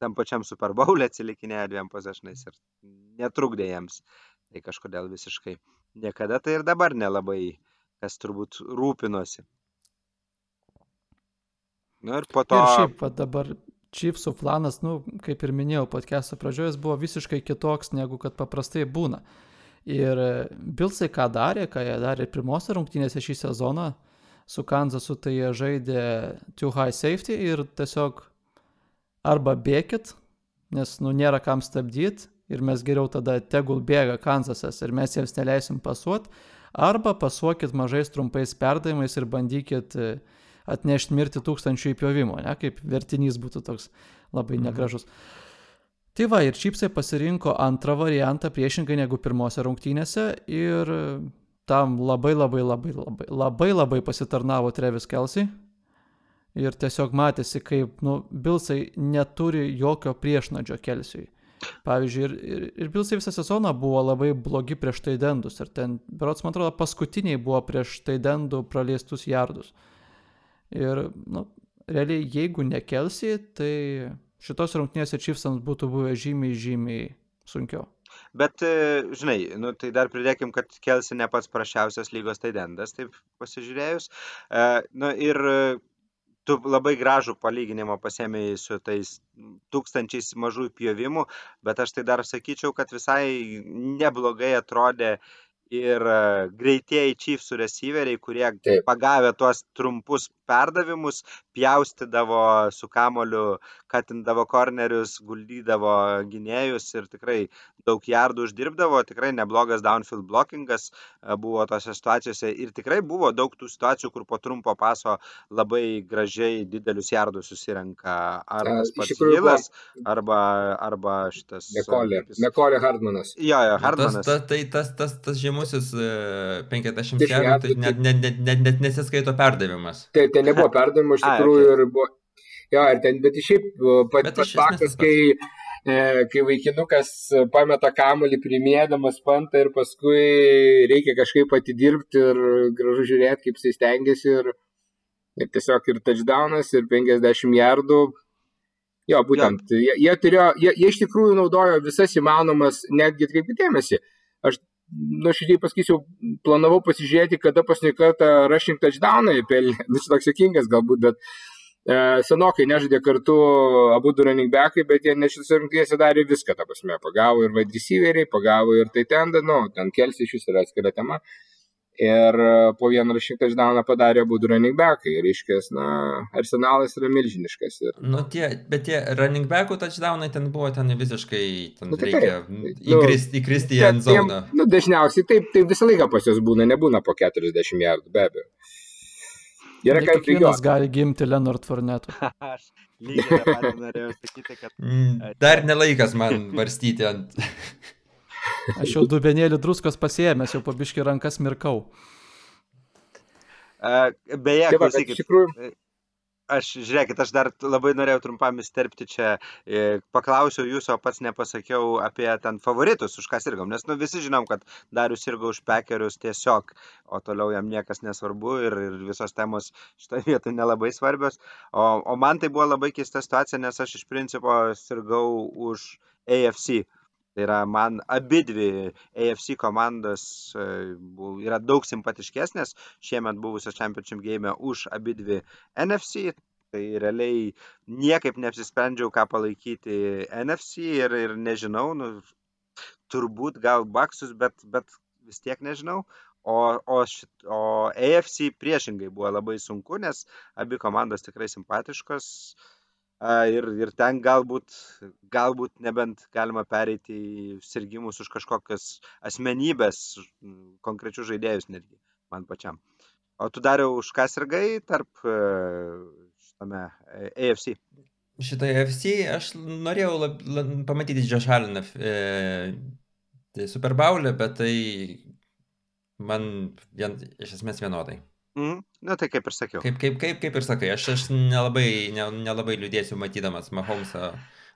tam pačiam Super Bowl e atsilikinėjo dviem possessionais ir netrukdė jiems. Tai kažkodėl visiškai niekada tai ir dabar nelabai kas turbūt rūpinosi. Na nu, ir po to. Ir šiaip dabar Chiefsų planas, nu, kaip ir minėjau, podcast'o pradžioje jis buvo visiškai kitoks negu kad paprastai būna. Ir e, Bilsai ką darė, ką jie darė pirmose rungtynėse šį sezoną su Kanzasu, tai jie žaidė too high safety ir tiesiog arba bėkit, nes nu nėra kam stabdyti ir mes geriau tada tegul bėga Kanzasas ir mes jiems neleisim pasuot, arba pasuokit mažais trumpais perdavimais ir bandykit e, atnešti mirti tūkstančių įpjovimo, ne, kaip vertinys būtų toks labai Mhm. negražus. Tai va, ir Čipsai pasirinko antrą variantą priešingai negu pirmose rungtynėse ir tam labai labai labai labai labai labai pasitarnavo Trevis Kelsey. Ir tiesiog matėsi, kaip, nu, Bilsai neturi jokio priešnadžio Kelsiui. Pavyzdžiui, ir, ir, ir Bilsai visą sezoną buvo labai blogi prieš taidendus. Ir ten, berots, man atrodo, paskutiniai buvo prieš taidendų praleistus jardus. Ir, nu, realiai, jeigu nekelsi, tai šitos rungtynėse Chiefsams būtų buvę žymiai, žymiai sunkiau. Bet, e, žinai, nu, tai dar pridėkim, kad Kelsi ne pats prašiausias lygos taidendas, taip pasižiūrėjus. E, nu, ir e, tu labai gražų palyginimą pasėmėjai su tais tūkstančiais mažų pjovimų, bet aš tai dar sakyčiau, kad visai neblogai atrodė ir e, greitieji Chiefsų receiveriai, kurie Taip. pagavę tuos trumpus perdavimus, pjaustydavo su kamoliu, katindavo kornerius, guldydavo gynėjus ir tikrai daug jardų uždirbdavo, tikrai neblogas downfield blockingas e, buvo tose situacijose ir tikrai buvo daug tų situacijų, kur po trumpo paso labai gražiai didelius jardus susirenka ar tas pats Vilas, arba, arba šitas... jis- Nekolė Hardmanas. Jo, jo, Nu, Tas, Hardmanas. ta, tai tas, tas, tas žymusis e, 50 Dešim jardų, tai net, net, net, net, net nesiskaito perdavimas. Tai ten nebuvo perdavimo iš tikrųjų ir buvo. Jo, ir ten, bet šiaip pat, Bet pats faktas, tas kai, e, kai vaikinukas pameta kamuolį primėdamas pantą ir paskui reikia kažkaip atidirbti ir gražu žiūrėti, kaip jis stengiasi ir, ir tiesiog ir touchdownas, ir 50 jardų. Jo, būtent, jie, jie, turėjo, jie, jie iš tikrųjų naudojo visas įmanomas, netgi atkreipkite dėmesį. Nuoširdžiai pasakysiu, planavau pasižiūrėti, kada paskutinį kartą rushing touchdowną įpelnė. Nu, čia toks jokingas galbūt, bet e, senokai nežaidė kartu abu du running backai, bet jie nešitose rungtynėse darė viską, ta prasme. Pagavo ir wide receiveriai, pagavo ir tai ten, nu, ten kelsi iš vis yra atskira tema. Ir e, po vieną rushing touchdowną padarė du running backai. Ir iškės, na, arsenalas yra milžiniškas. Ir, Nu, tie, bet tie running backų touchdownai ten buvo ten visiškai, ten Nu, tai reikia taip. įkristi, įkristi į end zoną. Nu, dažniausiai taip, tai visą laiką pas juos būna, nebūna po 40 jardų, be abejo. Yra Ne ką kiekvienas prigios. gali gimti Leonard Fornetu. Aš lygiai norėjau sakyti, kad Mm, Dar nelaikas man varstyti ant... Aš jau dubenėlį druskos pasiemęs, jau pabiški rankas mirkau. Uh, beje, Tai bet klausykit, iš tikrųjų, aš, žiūrėkit, aš dar labai norėjau trumpam įsterpti čia, e, paklausiau jūsų, o pats nepasakiau apie ten favoritus, už ką sirgom, nes nu, visi žinom, kad Darius sirgo už pekerius tiesiog, o toliau jam niekas nesvarbu ir, ir visos temos šitoje vietoje nelabai svarbios, o, o man tai buvo labai keista situacija, nes aš iš principo sirgau už AFC. Tai yra man abi dvi AFC komandos e, yra daug simpatiškesnės šiemet buvusios Championship game už abi dvi NFC. Tai realiai niekaip neapsisprendžiau, ką palaikyti NFC ir, ir nežinau, nu, turbūt gal Baksus, bet, bet vis tiek nežinau. O, o, šit, o AFC priešingai buvo labai sunku, nes abi komandos tikrai simpatiškos. a, Ir, ir ten galbūt, galbūt nebent galima pereiti į sirgimus už kažkokias asmenybės, konkrečius žaidėjus netgi, man pačiam. O tu dariau už ką sirgai tarp e, šitame e, AFC? Šitą FC aš norėjau lab, lab, pamatyti Josh Allen e, tai Super Bowl'e, bet tai man vien, iš esmės vienodai. Mhm. Na tai kaip ir sakiau. Kaip, kaip, kaip, kaip ir sakai, aš, aš nelabai, ne, nelabai liūdėsiu matydamas Mahomesą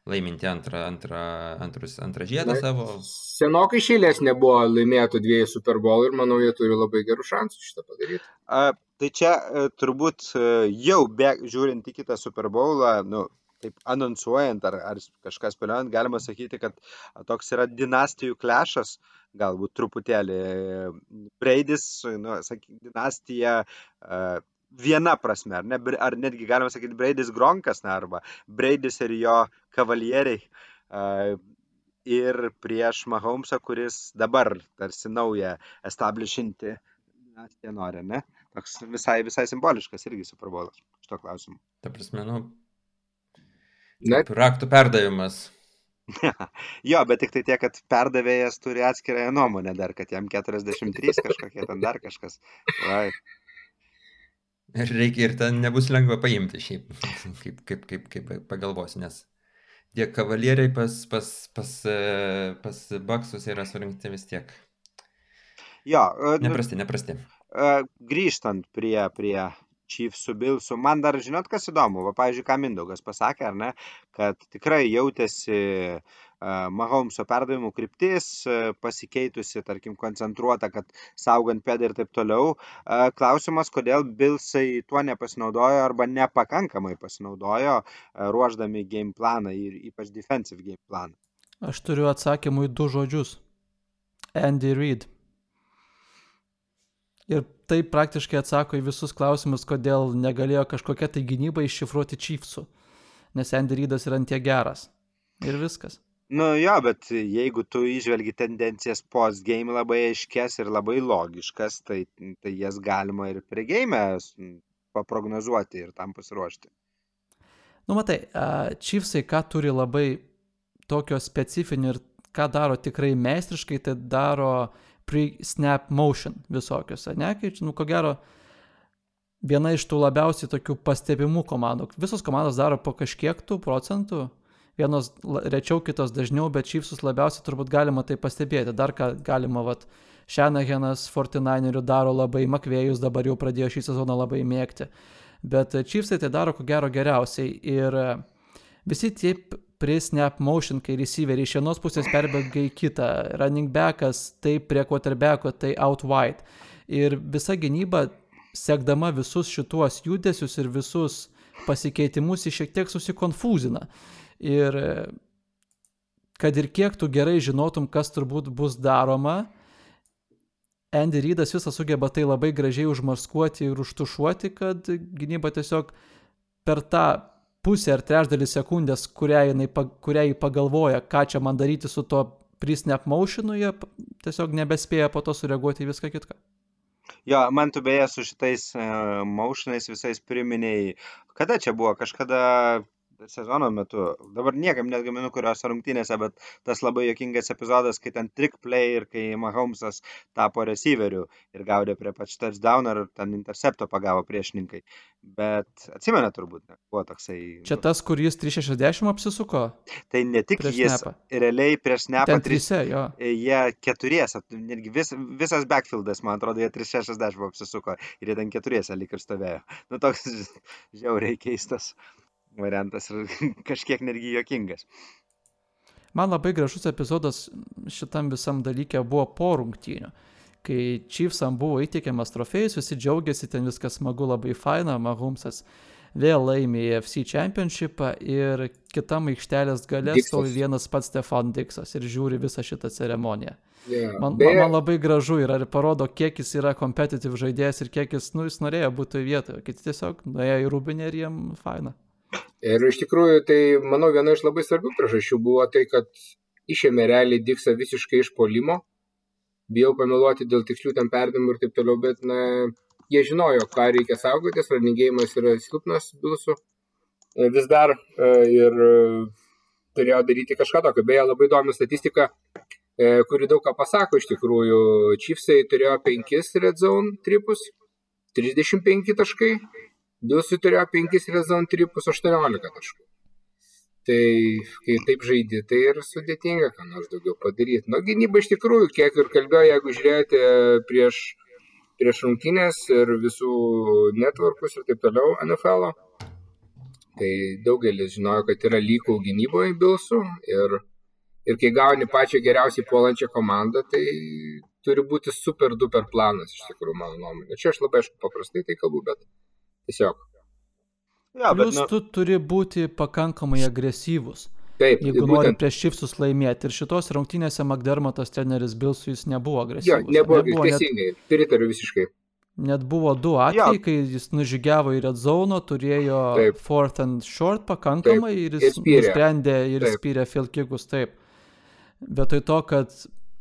laiminti antrą, antrą, antrus, antrą žiedą Na, savo. Senokai šėlės nebuvo laimėtų dviejų Super Bowl ir manau, jie turi labai gerų šansų šitą padaryti. A, tai čia e, turbūt e, jau be, žiūrint į kitą Super Bowlą, nu, taip anonsuojant ar, ar kažkas spėliojant, galima sakyti, kad toks yra dinastijų klešas, galbūt truputėlį. Braidis, nu, sakyk, dinastija viena prasme, ar, ne, ar netgi galima sakyti Braidis Gronkas, na, arba Braidis ir jo kavalieriai. Ir prieš Mahomesą, kuris dabar tarsi naują establishinti dinastiją nori, ne? Toks visai, visai simboliškas irgi Super Bowlas šito klausimu. Ta prasme, nu, Na, raktų perdavimas. jo, bet tik tai tiek, kad perdavėjas turi atskirąją nuomonę dar, kad jam 43 kažkokie ten dar kažkas. Vai. Ir reikia ir ten nebus lengva paimti šiaip, kaip, kaip, kaip, kaip pagalvosi, nes tie kavalieriai pas, pas, pas, e, pas baksus yra surinkti vis tiek. Jo, e, Neprasti, neprasti. e, grįžtant prie, prie Chiefsų Bilsų, man dar žinot, kas įdomu, va, pavyzdžiui, ką Mindaugas pasakė, ar ne, kad tikrai jautėsi uh, Mahomso perdavimų kryptis, pasikeitusi, tarkim, koncentruota, kad saugant pėdą ir taip toliau. Klausimas, kodėl Bilsai tuo nepasinaudojo arba nepakankamai pasinaudojo, ruoždami game planą ir ypač defensive game planą. Aš turiu atsakymų į du žodžius. Andy Reid. Ir tai praktiškai atsako į visus klausimus, kodėl negalėjo kažkokia tai gynyba iššifruoti Chiefsų. Nes Andy Reidas yra antie geras. Ir viskas. Nu jo, bet jeigu tu išvelgi tendencijas post-game labai aiškes ir labai logiškas, tai, tai jas galima ir prie game paprognozuoti ir tam pasiruošti. Nu matai, Chiefsai ką turi labai tokio specifinio ir ką daro tikrai meistriškai, tai daro pre-snap motion visokius, ne? Kai, nu, ko gero, viena iš tų labiausiai tokių pastebimų komandų. Visos komandos daro po kažkiek tų procentų, vienos rečiau, kitos dažniau, bet Chiefsus labiausiai turbūt galima tai pastebėti. Dar ką galima, vat, Šenahenas 49erių daro labai, Makvėjus dabar jau pradėjo šį sezoną labai mėgti. Bet Chiefsai tai daro ko gero geriausiai ir visi tie pre-snap motion, kai receiveriai iš vienos pusės perbėga į kitą, running backas tai prie quarterbacko, tai out wide. Ir visa gynyba, sekdama visus šituos judesius ir visus pasikeitimus, šiek tiek susikonfūzina. Ir kad ir kiek tu gerai žinotum, kas turbūt bus daroma, Andy Reidas visą sugeba tai labai gražiai užmaskuoti ir užtušuoti, kad gynyba tiesiog per tą pusę ar trečdalį sekundės, kurią, jinai, kurią jį pagalvoja, ką čia man daryti su to pre-snap motionu, jie tiesiog nebespėja po to sureaguoti į viską kitką. Jo, man tu beje su šitais uh, motionais visais priminėjai, kada čia buvo, kažkada sezono metu, dabar niekam net gaminu kurios rungtynėse, bet tas labai jokingas epizodas, kai ten trick play ir kai Mahomesas tapo receiveriu ir gaudė prie pačių touchdown ar ten intercepto pagavo priešininkai. Bet atsimena turbūt, ne, buvo toksai. Čia tas, kur jis 360 apsisuko? Tai ne tik prieš jis, snapą. realiai prieš. Ten trise, jo. Jie keturiese, netgi vis, visas backfieldas, man atrodo, jie 360 apsisuko ir jie ten keturiese lik ir stovėjo. Nu toks žiauriai keistas variantas ir kažkiek netgi jokingas. Man labai gražus epizodas šitam visam dalykė buvo po rungtynių. Kai Chiefsam buvo įteikiamas trofėjus, visi džiaugiasi, ten viskas smagu, labai faina, Mahumsas vėl laimė FC Championshipą ir kitam aikštelės gale stovi vienas pats Stefan Dixas ir žiūri visą šitą ceremoniją. Yeah. Man, man, man labai gražu yra ir parodo, kiek jis yra competitive žaidėjas ir kiek jis, nu, jis norėjo būti vietoje. Kiti tiesiog nuėjo į rūbinę ir jiem faina. Ir iš tikrųjų, tai manau, viena iš labai svarbių priežasčių buvo tai, kad išėmė realiai Diksą visiškai iš polimo. Bijau pameluoti dėl tikslių ten perdimų ir taip toliau, bet na, jie žinojo, ką reikia saugotis, ranigėjimas yra silpnas bilsų e, vis dar e, ir e, turėjo daryti kažką tokio. Beje, labai įdomi statistika, kuri daug ką pasako iš tikrųjų. Chiefsai turėjo 5 red zone tripus, 35 taškai, Bilsui turėjo 5 red zone tripus, 18 taškų. Tai kai taip žaidži, tai ir sudėtinga, ką nors daugiau padaryti. Nu, gynyba iš tikrųjų, kiek ir kalbėjau, jeigu žiūrėjote prieš, prieš rungtynės ir visų networkus ir taip toliau NFL, -o, tai daugelis žinojo, kad yra lygų gynyboje Bilsų ir, ir kai gauni pačią geriausiai puolančią komandą, tai turi būti super duper planas, iš tikrųjų, mano nuomonė. Čia aš labai aišku paprastai tai kalbu, bet tiesiog. Ja, bet, Plus nu, tu turi būti pakankamai agresyvus. Taip, Jeigu nori būtent, prieš Čipsus laimėti. Ir šitos rungtynėse McDermottas treneris Bilsų jis nebuvo jo, agresyvus. nebuvo net, teisingai, pritariu visiškai. net buvo du atvejai, kai jis nužygiavo į red zone, turėjo Taip. fourth and short pakankamai ir ir jis spyrė. nusprendė ir Taip. spyrė field kickus taip. Vietoj to, kad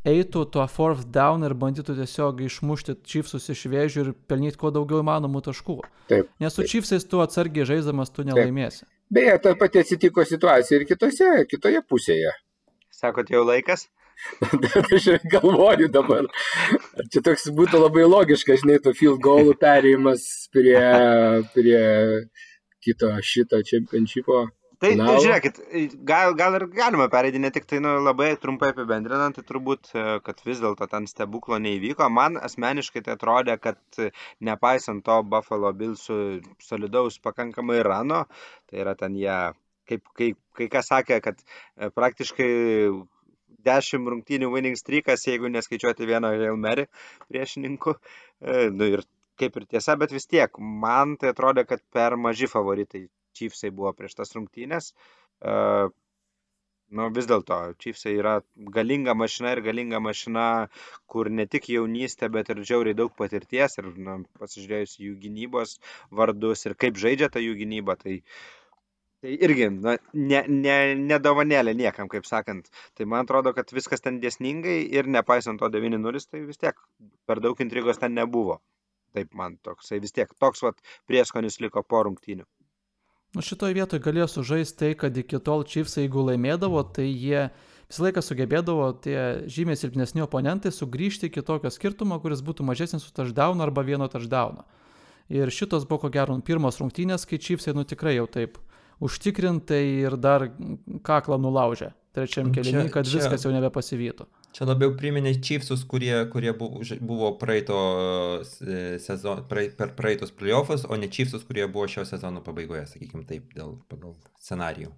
eitų tuo fourth down ir bandytų tiesiog išmušti Chiefsus iš vėžių ir pelnyti kuo daugiau įmanomų taškų. Taip. Nes su Chiefsais tu atsargiai žaiddamas tu nelaimėsi. Beje, ta pati atsitiko situacija ir kitose, kitoje pusėje. sakot, jau laikas? aš galvoju dabar. Čia toks būtų labai logiškas, žinai, to field goalų perėjimas prie, prie kito šito čempionšypo. Tai, tai žiūrėkit, gal, gal ir galima pereiti, ne tik tai nu, labai trumpai apibendrinant, tai turbūt, e, kad vis dėlto ten stebuklo neįvyko. Man asmeniškai tai atrodė, kad nepaisant to Buffalo Billsų solidaus pakankamai rano, tai yra ten jie, kaip kai, kai kas sakė, kad e, praktiškai 10 rungtynių winning streakas, jeigu neskaičiuoti vieno Hail Mary priešininkų. E, nu, ir kaip ir tiesa, bet vis tiek, man tai atrodė, kad per maži favoritai Chiefsai buvo prieš tas rungtynės. Uh, nu, vis dėlto, Chiefsai yra galinga mašina ir galinga mašina, kur ne tik jaunystė, bet ir džiauriai daug patirties ir nu, pasižiūrėjus jų gynybos vardus ir kaip žaidžia ta jų gynyba, tai, tai irgi na, ne, ne, nedovanėlė niekam, kaip sakant. Tai man atrodo, kad viskas ten dėsningai ir nepaisant to 9-0, tai vis tiek per daug intrigos ten nebuvo. Taip man toksai vis tiek toks vat prieskonis liko po rungtynių. Nu šitoje vietoje galėjo sužaisti tai, kad iki tol Chiefs, jeigu laimėdavo, tai jie visą laiką sugebėdavo tie žymiai silpnesni oponentai sugrįžti iki tokio skirtumo, kuris būtų mažesnis su touchdown arba vieno touchdown. Ir šitos buvo ko gero pirmos rungtynės, kai Chiefsai nu tikrai jau taip užtikrintai ir dar kaklą nulaužė trečiam keliui, kad čia, viskas jau nebepasivytų. Čia labiau priminė Chiefsus, kurie, kurie buvo, praeito sezono, prae, per praeitus playoffus, o ne Chiefsus, kurie buvo šio sezono pabaigoje, sakykime taip, dėl, pagal scenarijų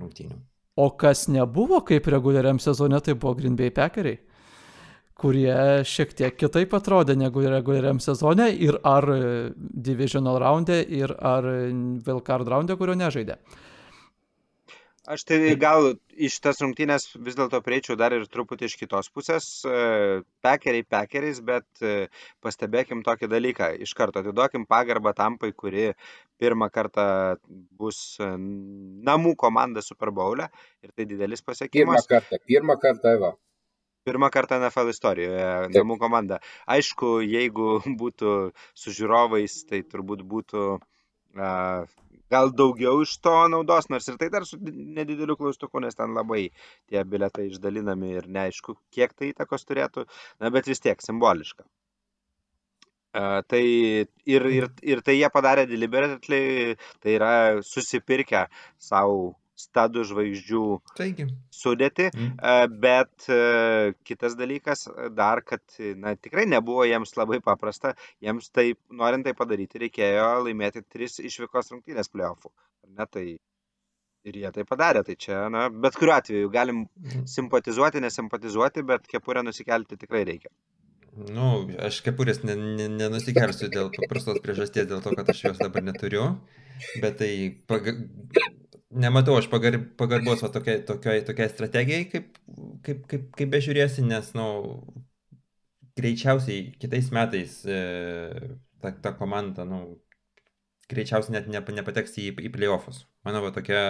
rungtynių. O kas nebuvo kaip reguliariam sezone, tai buvo Green Bay Packeriai, kurie šiek tiek kitaip atrodė negu reguliariam sezone ir ar divisional raunde, ir ar Vilkard raunde, kurio nežaidė. Uh, Aš tai gal iš tas rungtynės vis dėlto prieičiau dar ir truputį iš kitos pusės. Pekeriai pekeriais, bet e, pastebėkim tokį dalyką. Iš karto atiduokim pagarbą tampai, kuri pirmą kartą bus e, namų komanda Super Bowl. E ir tai didelis pasiekimas. Pirmą kartą, pirmą kartą, Eva. Pirmą kartą NFL istorijoje Taip. namų komanda. Aišku, jeigu būtų su žiūrovais, tai turbūt būtų uh, gal daugiau iš to naudos, nors ir tai dar su nedideliu klaustuku, nes ten labai tie biletai išdalinami ir neaišku, kiek tai įtakos turėtų, na bet vis tiek simboliška. Uh, tai ir, ir, ir tai jie padarė deliberately, tai yra susipirkę savo stadų žvaigždžių Taigi. sudėti, mm. bet kitas dalykas dar, kad na, tikrai nebuvo jiems labai paprasta, jiems taip, norint tai padaryti, reikėjo laimėti tris išvykos rungtynės playoffų. Ne, tai ir jie tai padarė, tai čia, na, bet kuriuo atveju galim mm. simpatizuoti, nesimpatizuoti, bet kepurę nusikelti tikrai reikia. Nu, aš kepurės nenusikelsiu dėl paprastos priežasties, dėl to, kad aš jos dabar neturiu, bet tai paga nematau aš pagar, pagarbos tokiai, tokiai, tokiai strategijai, kaip, kaip, kaip, kaip bežiūrėsi, nes, na, nu, greičiausiai kitais metais e, ta, ta komanda, na, nu, greičiausiai net ne, nepateks į, į playoffus. Manau, va, tokia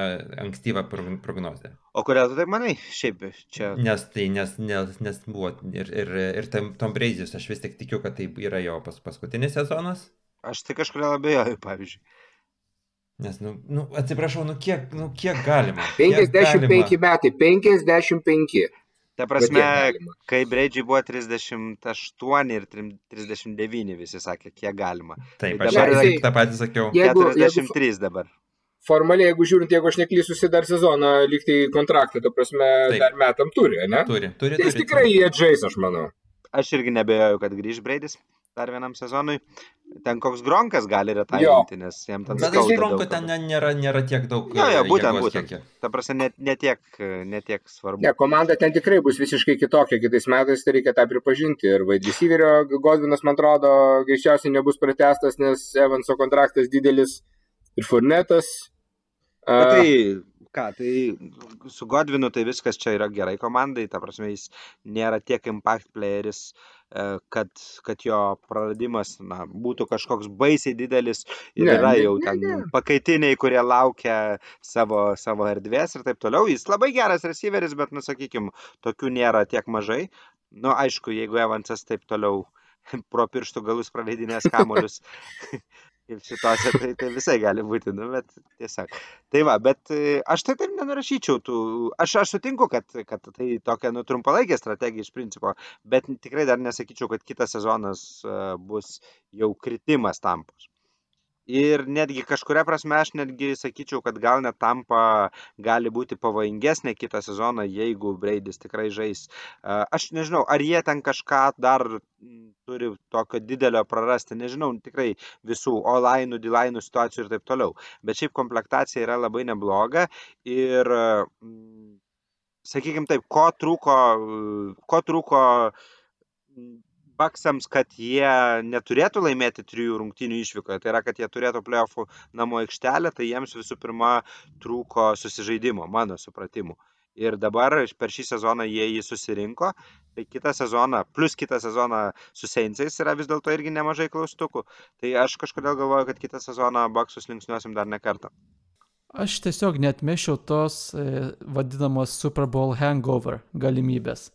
ankstyva prognozė. O kodėl tu taip manai? Šiaip čia. Nes tai, nes, nes, nes buvo ir, ir, ir Tom Brady's, aš vis tik tikiu, kad tai yra jo pas, paskutinis sezonas. Aš tai kažkuria labai, pavyzdžiui. Nes, nu, nu, atsiprašau, nu kiek, nu kiek galima? 55 galima? metai, 55. Ta prasme, kai Breidžiai buvo 38 ir 39, visi sakė, kiek galima. Taip, tai dabar aš tą patį sakiau. Jeigu, 43 jeigu, dabar. Formaliai, jeigu žiūrint, jeigu aš neklysiu, dar sezoną liktai kontraktą, to prasme, Taip. dar metam turi, ne? Turi, turi. Tai jis tikrai jie atžais, aš manau. Aš irgi nebejoju, kad grįž Breidis dar vienam sezonui. Ten koks Gronkas gali retailinti, nes jam ten Bet tai Gronko ten nėra, nėra tiek daug. Jo, jo, būtent, būtent. Kiekį. Ta prasme, net ne tiek, ne tiek svarbu. Ne, komanda ten tikrai bus visiškai kitokia kitais metais, tai reikia tą pripažinti. Ir Vaidžysyverio Godvinas, man atrodo, greičiausiai nebus pratestas, nes Evanso kontraktas didelis ir Furnetas. Bet tai ką, tai su Godvinu tai viskas čia yra gerai komandai, ta prasme, jis nėra tiek impact playeris. E, kad, kad jo praradimas na, būtų kažkoks baisiai didelis ir ne, yra jau ten ne, ne. pakaitiniai, kurie laukia savo, savo erdvės ir taip toliau. Jis labai geras receiveris, bet, nu, sakykime, tokių nėra tiek mažai. Nu, aišku, jeigu Evansas taip toliau pro pirštų galus praleidinės kamolius, kaip šitose, tai, tai visai gali būti, nu, bet tiesiog. Tai va, bet e, aš tai taip nenurašyčiau tų, aš, aš sutinku, kad, kad tai tokia, nu, trumpalaikė strategija iš principo, bet tikrai dar nesakyčiau, kad kitas sezonas uh, bus jau kritimas tampos. Ir netgi kažkuria prasme aš netgi sakyčiau, kad gal net tampa gali būti pavojingesnė kitą sezoną, jeigu Braidis tikrai žais. Aš nežinau, ar jie ten kažką dar turi tokio didelio prarasti, nežinau, tikrai visų O-lainų, D-lainų situacijų ir taip toliau. Bet šiaip komplektacija yra labai nebloga ir, sakykime taip, ko trūko, ko trūko Baksams, kad jie neturėtų laimėti trijų rungtynių išvykoje, tai yra, kad jie turėtų playoffų namo aikštelę, tai jiems visų pirma trūko susižaidimo, mano supratimu. Ir dabar per šį sezoną jie jį susirinko, tai kitą sezoną, plus kitą sezoną su Seinsais yra vis dėlto irgi nemažai klaustukų. Tai aš kažkodėl galvoju, kad kitą sezoną Baksus linksniuosim dar ne kartą. Aš tiesiog netmešiau tos e, vadinamos Super Bowl hangover galimybės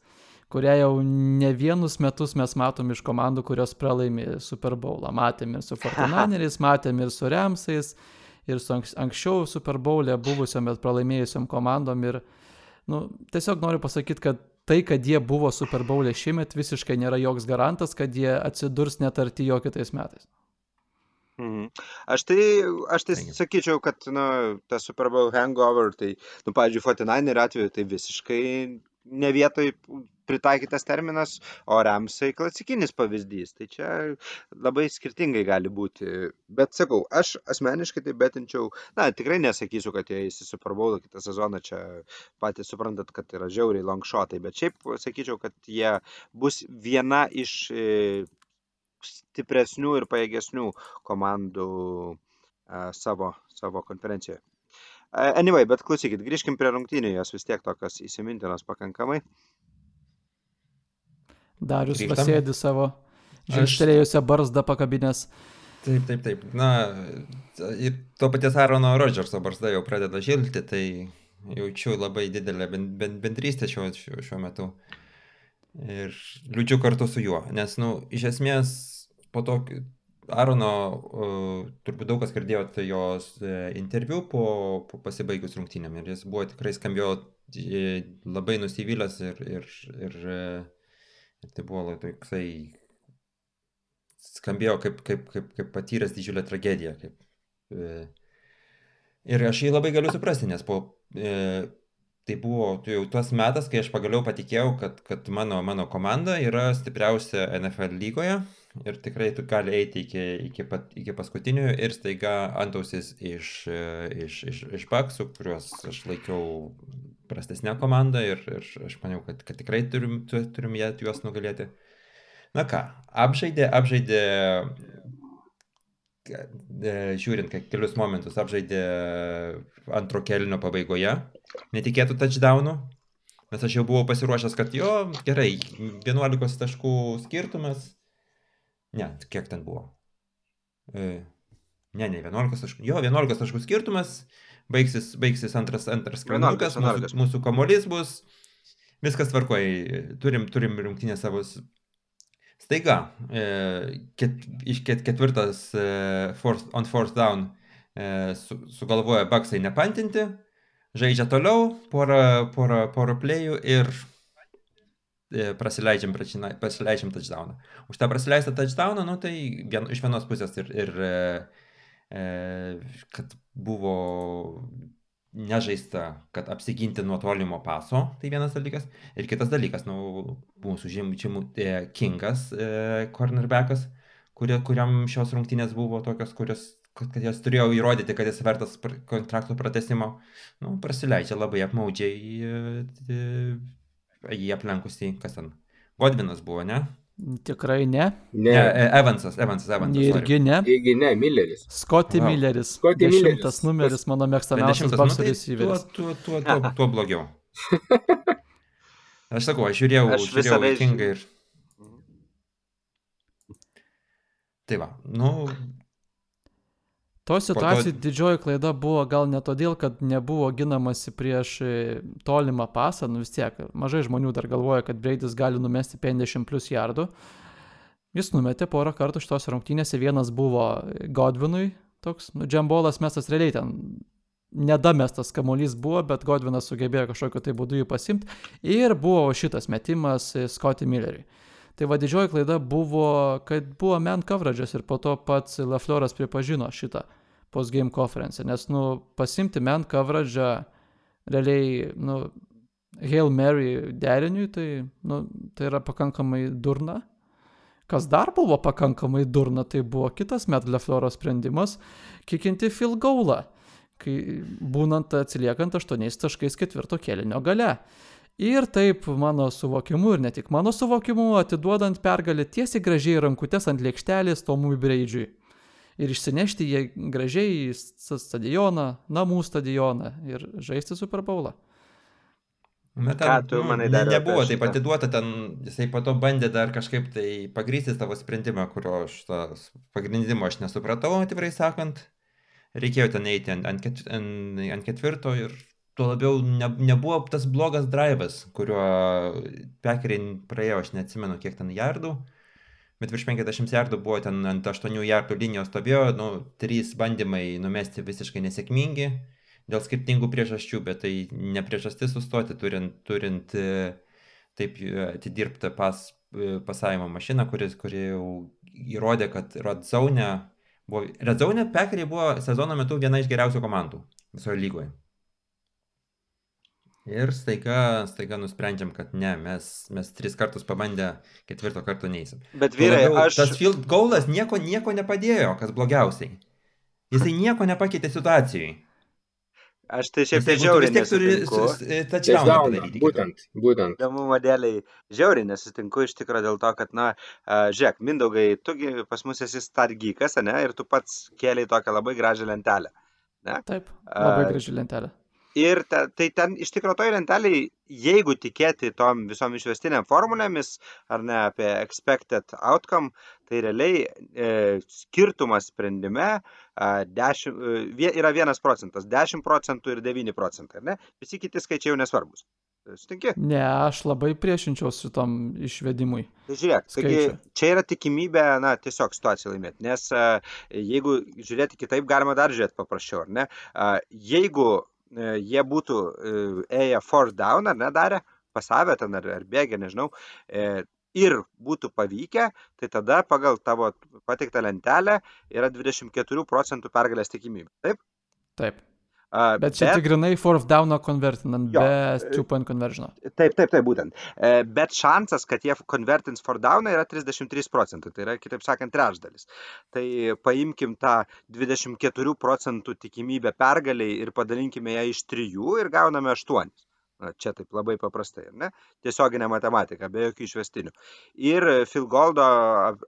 kurią jau ne vienus metus mes matom iš komandų, kurios pralaimi Super Bowlą. Matėm ir su Fortinaneriais, matėm ir su Remsais, ir su anksčiau Super Bowl'e buvusiom, bet pralaimėjusiom komandom. Ir nu, tiesiog noriu pasakyti, kad tai, kad jie buvo Super Bowl'e šiemet, visiškai nėra joks garantas, kad jie atsidurs net arti jo kitais metais. Mhm. Aš tai, aš tai sakyčiau, kad, na, ta Super Bowl hangover, tai, nu, pavyzdžiui, 49 atveju, tai visiškai ne vietoj pritaikytas terminas, o Ramsai klasikinis pavyzdys. Tai čia labai skirtingai gali būti. Bet sakau, aš asmeniškai tai betinčiau, na, tikrai nesakysiu, kad jie įsi Super Bowl kitą sezoną, čia patys suprantat, kad yra žiauriai long shotai, bet šiaip sakyčiau, kad jie bus viena iš e, stipresnių ir pajėgesnių komandų savo, savo konferencijoje. Anyway, bet klausykit, grįžkim prie rungtynių, jos vis tiek tokios įsimintinos pakankamai. Darius pasėdi savo žinštelėjusią barzdą pakabinės. Taip, taip, taip. Na, ir to paties Arono Rodžerso barzda jau pradeda žilti, tai jaučiu labai didelę bendrystę šiuo, šiuo, šiuo metu. Ir liūdžiu kartu su juo, nes, na, nu, iš esmės po to Arono, uh, turbūt daug kas girdėjote jos uh, interviu po, po pasibaigus rungtynėm ir jis buvo tikrai skambėjo uh, labai nusivylęs ir, ir, ir, ir tai buvo toksai, skambėjo kaip, kaip, kaip, kaip patyręs didžiulę tragediją. Kaip, ir aš jį labai galiu suprasti, nes po tai buvo tai jau tas metas, kai aš pagaliau patikėjau, kad, kad mano, mano komanda yra stipriausia NFL lygoje ir tikrai gali eiti iki, iki, pat, iki paskutinių ir staiga antausis iš, iš, iš, iš Baksų, kuriuos aš laikiau prastesnė komanda ir, ir aš maniau, kad, kad tikrai turim, turim juos nugalėti. Na ką, apžaidė, apžaidė, e, žiūrint, kelius momentus apžaidė antro kelnio pabaigoje, netikėtų touchdownų, nes aš jau buvau pasiruošęs, kad jo, gerai, 11 taškų skirtumas, Ne, kiek ten buvo? E, ne, ne, 11 taškų. Jo, 11 taškų skirtumas, baigsis, baigsis antras, antras skrandukas, mūsų, mūsų kamolys bus, viskas tvarkoja, turim, turim rungtynę savo. Staiga, e, ket, iš ket, ketvirtas e, force, on fourth down e, su, sugalvoja baksai nepantinti, žaidžia toliau, porą, porą, porą plėjų ir prasileidžiam, prasileidžiam touchdowną. Už tą prasileistą touchdowną, nu tai vien, iš vienos pusės ir, ir e, e, kad buvo nežaista, kad apsiginti nuo tolimo paso, tai vienas dalykas. Ir kitas dalykas, nu, mūsų žymų e, Kingas, e, cornerbackas, kurie, kuriam šios rungtynės buvo tokios, kurios kad, kad jas turėjo įrodyti, kad jis vertas kontrakto pratesimo, nu, prasileidžia labai apmaudžiai e, jį aplenkusi, kas ten, Godvinas buvo, ne? Tikrai ne. Ne, ne e, Evansas, Evansas, Evansas. Irgi ne. Irgi ne, Milleris. Scotty wow. Milleris. Scotty Milleris. Dešimtas numeris, mano mėgstamiausias Bucks tai receiveris. Tuo, tuo, tuo, tuo, tuo blogiau. Aš sakau, aš žiūrėjau, aš žiūrėjau Vikingą ir... Tai va, nu, To situacijų to... didžioji klaida buvo gal ne todėl, kad nebuvo ginamasi prieš e, tolimą pasą, nu vis tiek, mažai žmonių dar galvoja, kad Breidis gali numesti 50 plus jardų. Jis numetė porą kartų šitos rungtynėse, vienas buvo Godvinui, toks, nu, džembolas mestas realiai ten nedamestas kamuolys buvo, bet Godvinas sugebėjo kažkokiu tai būdu jį pasimti. Ir buvo šitas metimas Scotty Milleriui. Tai va didžioji klaida buvo, kad buvo man coverage'as ir po to pats Lafloras pripažino šitą post-game conference, nes, nu, pasimti man coverage'ą realiai, nu, Hail Mary deriniui, tai, nu, tai yra pakankamai durna. Kas dar buvo pakankamai durna, tai buvo kitas Met Lefloro sprendimas - kikinti Phil Gaulą, kai būnant atsiliekant 8 taškais ketvirto kelinio gale. Ir taip mano suvokimu ir ne tik mano suvokimu, atiduodant pergalę tiesiai gražiai rankutės ant lėkštelės Tomui Breidžiui. Ir išsinešti jie gražiai į stadioną, namų stadioną ir žaisti Super Bowlą. Bet ten, Ką tu nu, manai dar nebuvo taip šitą? atiduota, ten jisai po to bandė dar kažkaip tai pagrysti savo sprendimą, kurio aš tas pagrindimo aš nesupratau, atvirai sakant. Reikėjo ten eiti ant, ant, ant ketvirto ir tuo labiau ne, nebuvo tas blogas drivas, kuriuo pekeriai praėjo, aš neatsimenu kiek ten jardų, bet virš 50 jardų buvo ten ant 8 jardų linijos stovėjo, nu, trys bandymai numesti visiškai nesėkmingi dėl skirtingų priežasčių, bet tai ne priežastis sustoti, turint, turint e, taip e, atidirbtą pas, e, pasavimo mašiną, kuris, kuri jau įrodė, kad Redzone buvo... Redzone Pekeriai buvo sezono metu viena iš geriausių komandų visoje lygoje. Ir staiga, staiga nusprendžiam, kad ne, mes, mes tris kartus pabandę, ketvirto karto neįsim. Bet vyrai, labiau, aš... Tas field goalas nieko, nieko nepadėjo, kas blogiausiai. Jisai nieko nepakeitė situacijai. Aš tai šiaip tai tu žiauriai nesutinku. padaryti. būtent, būtent. Įdomumo dėliai žiauriai nesutinku iš tikrųjų dėl to, kad, na, a, žiūrėk, Mindaugai, tugi pas mus esi stargykas, ne, ir tu pats kėliai tokią labai gražią lentelę. Taip, labai A, graži lentelė. Ir te, tai ten iš tikrųjų toj lenteliai, jeigu tikėti tom visom išvestiniam formulėmis, ar ne apie expected outcome, tai realiai e, skirtumas sprendime a, 10, e, yra 1 procentas, 10 procentų ir 9 procentai, ar ne? Visi kiti skaičiai jau nesvarbus. Sutinki? Ne, aš labai priešinčiausi šitam išvedimui. Tai žiūrėk, taigi čia yra tikimybė, na, tiesiog situaciją laimėti, nes a, jeigu žiūrėti kitaip, galima dar žiūrėti paprasčiau, ar ne? A, Jeigu e, jie būtų e, ėję fourth down, ar ne, darę, pasavę ten ar, ar bėgę, nežinau, e, ir būtų pavykę, tai tada pagal tavo pateiktą lentelę yra 24 procentų pergalės tikimybė. Taip? Taip. A, Bet čia tik grinai fourth downo konvertinant, be two point conversion. Taip, taip, taip, būtent. E, Bet šansas, kad jie konvertins for downą yra 33 procentai, tai yra, kitaip sakant, trečdalis. Tai paimkim tą 24 procentų tikimybę pergaliai ir padalinkime ją iš 3 ir gauname 8. Na, čia taip labai paprastai, ne? Tiesioginė matematika, be jokių išvestinių. Ir Phil Goldo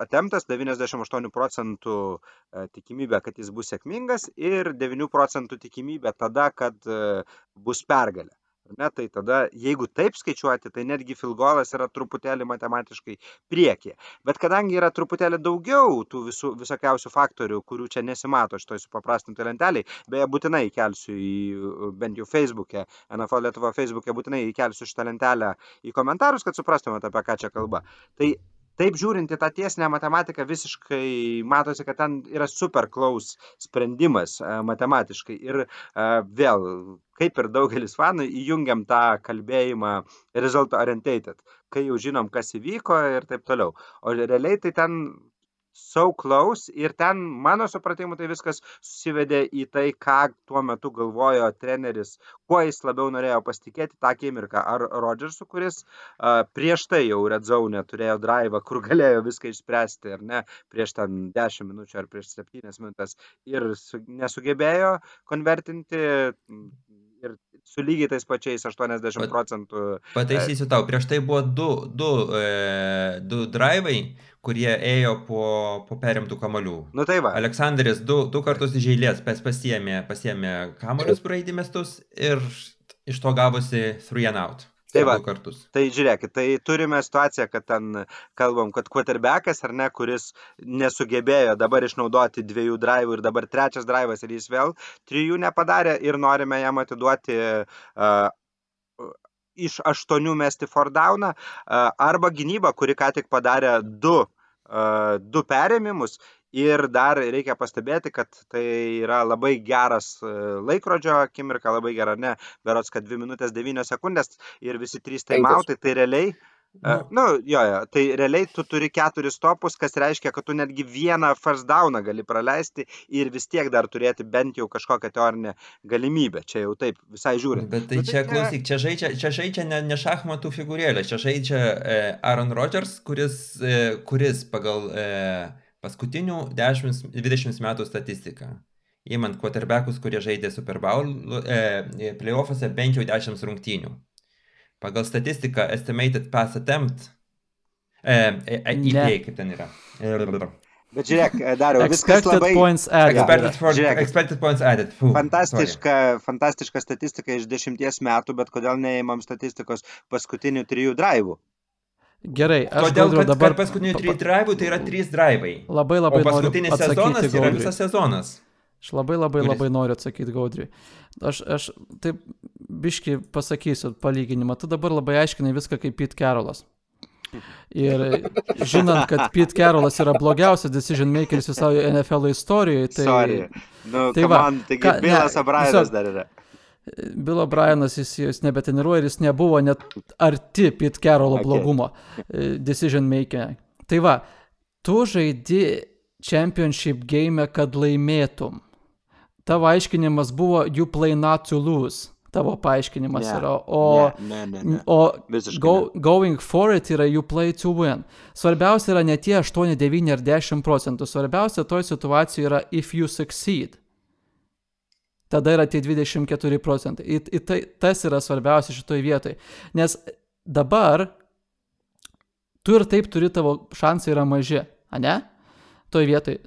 atemptas 98 procentų e, tikimybė, kad jis bus sėkmingas ir 9 procentų tikimybė tada, kad e, bus pergalė. Ne, tai tada, jeigu taip skaičiuoti, tai netgi filgolas yra truputėlį matematiškai priekyje. Bet kadangi yra truputėlį daugiau tų visų, visokiausių faktorių, kurių čia nesimato šitoj supaprastintai lenteliai, beje, būtinai įkelsiu į bent jau Facebook'e, NFL Lietuva Facebook'e, būtinai įkelsiu šitą lentelę į komentarus, kad suprastumėte, apie ką čia kalba. Tai Taip žiūrint į tą tiesinę matematiką, visiškai matosi, kad ten yra super klaus sprendimas e, matematiškai. Ir e, vėl, kaip ir daugelis fanų, įjungiam tą kalbėjimą result orientated, kai jau žinom, kas įvyko ir taip toliau. O realiai tai ten so close ir ten, mano supratimu, tai viskas susivedė į tai, ką tuo metu galvojo treneris, kuo jis labiau norėjo pasitikėti tą akimirką. Ar Rodžersu, kuris uh, prieš tai jau Red Zone turėjo drive, kur galėjo viską išspręsti, ar ne, prieš ten 10 minučių ar prieš 7 minutės ir su, nesugebėjo konvertinti ir su lygiai tais pačiais 80 Pat- procentų. Pataisysiu tau, prieš tai buvo du, du, e, du drivai, kurie ėjo po, po perimtų kamalių. Nu tai va. Aleksandris du, du kartus iš eilės pas, pasiemė, pasiemė kamolius praeidimestus ir iš to gavosi three and out. Tai va. Kartus. Tai žiūrėkit, tai turime situaciją, kad ten kalbam, kad quarterbackas ar ne, kuris nesugebėjo dabar išnaudoti dviejų drivų ir dabar trečias drivas ir jis vėl trijų nepadarė ir norime jam atiduoti uh, iš aštuonių mesti for downą uh, arba gynyba, kuri ką tik padarė du du perėmimus ir dar reikia pastebėti, kad tai yra labai geras laikrodžio akimirka, labai gera, ne, berots, kad 2 minutės 9 sekundės ir visi 3 taimautai, tai realiai Nu, nu jo, jo, tai realiai tu turi keturis topus, kas reiškia, kad tu netgi vieną first downą gali praleisti ir vis tiek dar turėti bent jau kažkokią teorinę galimybę. Čia jau taip visai žiūrint. Bet tai, nu, tai čia, klausyk, čia žaidžia, čia žaidžia ne, ne šachmatų figūrėlė, čia žaidžia e, Aaron Rodgers, kuris, e, kuris pagal e, paskutinių 10-20 metų statistiką įmant quarterbackus, kurie žaidė Super Bowl e, playoffuose bent jau 10 rungtynių pagal statistiką estimated pass attempt, e, e, e, EPA, kaip ten yra. Bet žiūrėk, e, dariau, viskas Expected labai... points added. Expected, for, Žiūrėk. expected points added. Fuh, Fantastiška, fantastiška statistika iš dešimties metų, bet kodėl neįmam statistikos paskutinių trijų drivų? Gerai, sorry. aš Gaudriau, kad dabar dabar paskutinių trijų drivų tai yra trys drivai. labai O labai noriu paskutinis sezonas yra Gaudriui. visas sezonas. Aš labai labai labai noriu atsakyti Gaudriui. Aš, aš taip biški pasakysiu palyginimą. Tu dabar labai aiškinai viską kaip Pete Carolas. Ir žinant, kad Pete Carolas yra blogiausias decision makeris visoje NFL istorijoje, tai Sorry. Nu, tai va, man, taigi ne, Bilas tiesiog- dar yra. Bill O'Brienas jis, jis nebetreniruoja ir jis nebuvo net arti Pete Carrollo Okay. blogumo e, decision making. Tai va, tu žaidi championship game, kad laimėtum. Tavo aiškinimas buvo you play not to lose. Tavo paaiškinimas Ne, yra. O, Ne, ne, ne. ne. o go, going for it yra you play to win. Svarbiausia yra ne tie 8, 9 ar 10 procentų. Svarbiausia toj situacijoje yra if you succeed. Tada yra tie 24 procentai. Į, į tai, tas yra svarbiausia šitoj vietoj. Nes dabar tu ir taip turi tavo šansai yra maži, ne? Toj vietoj.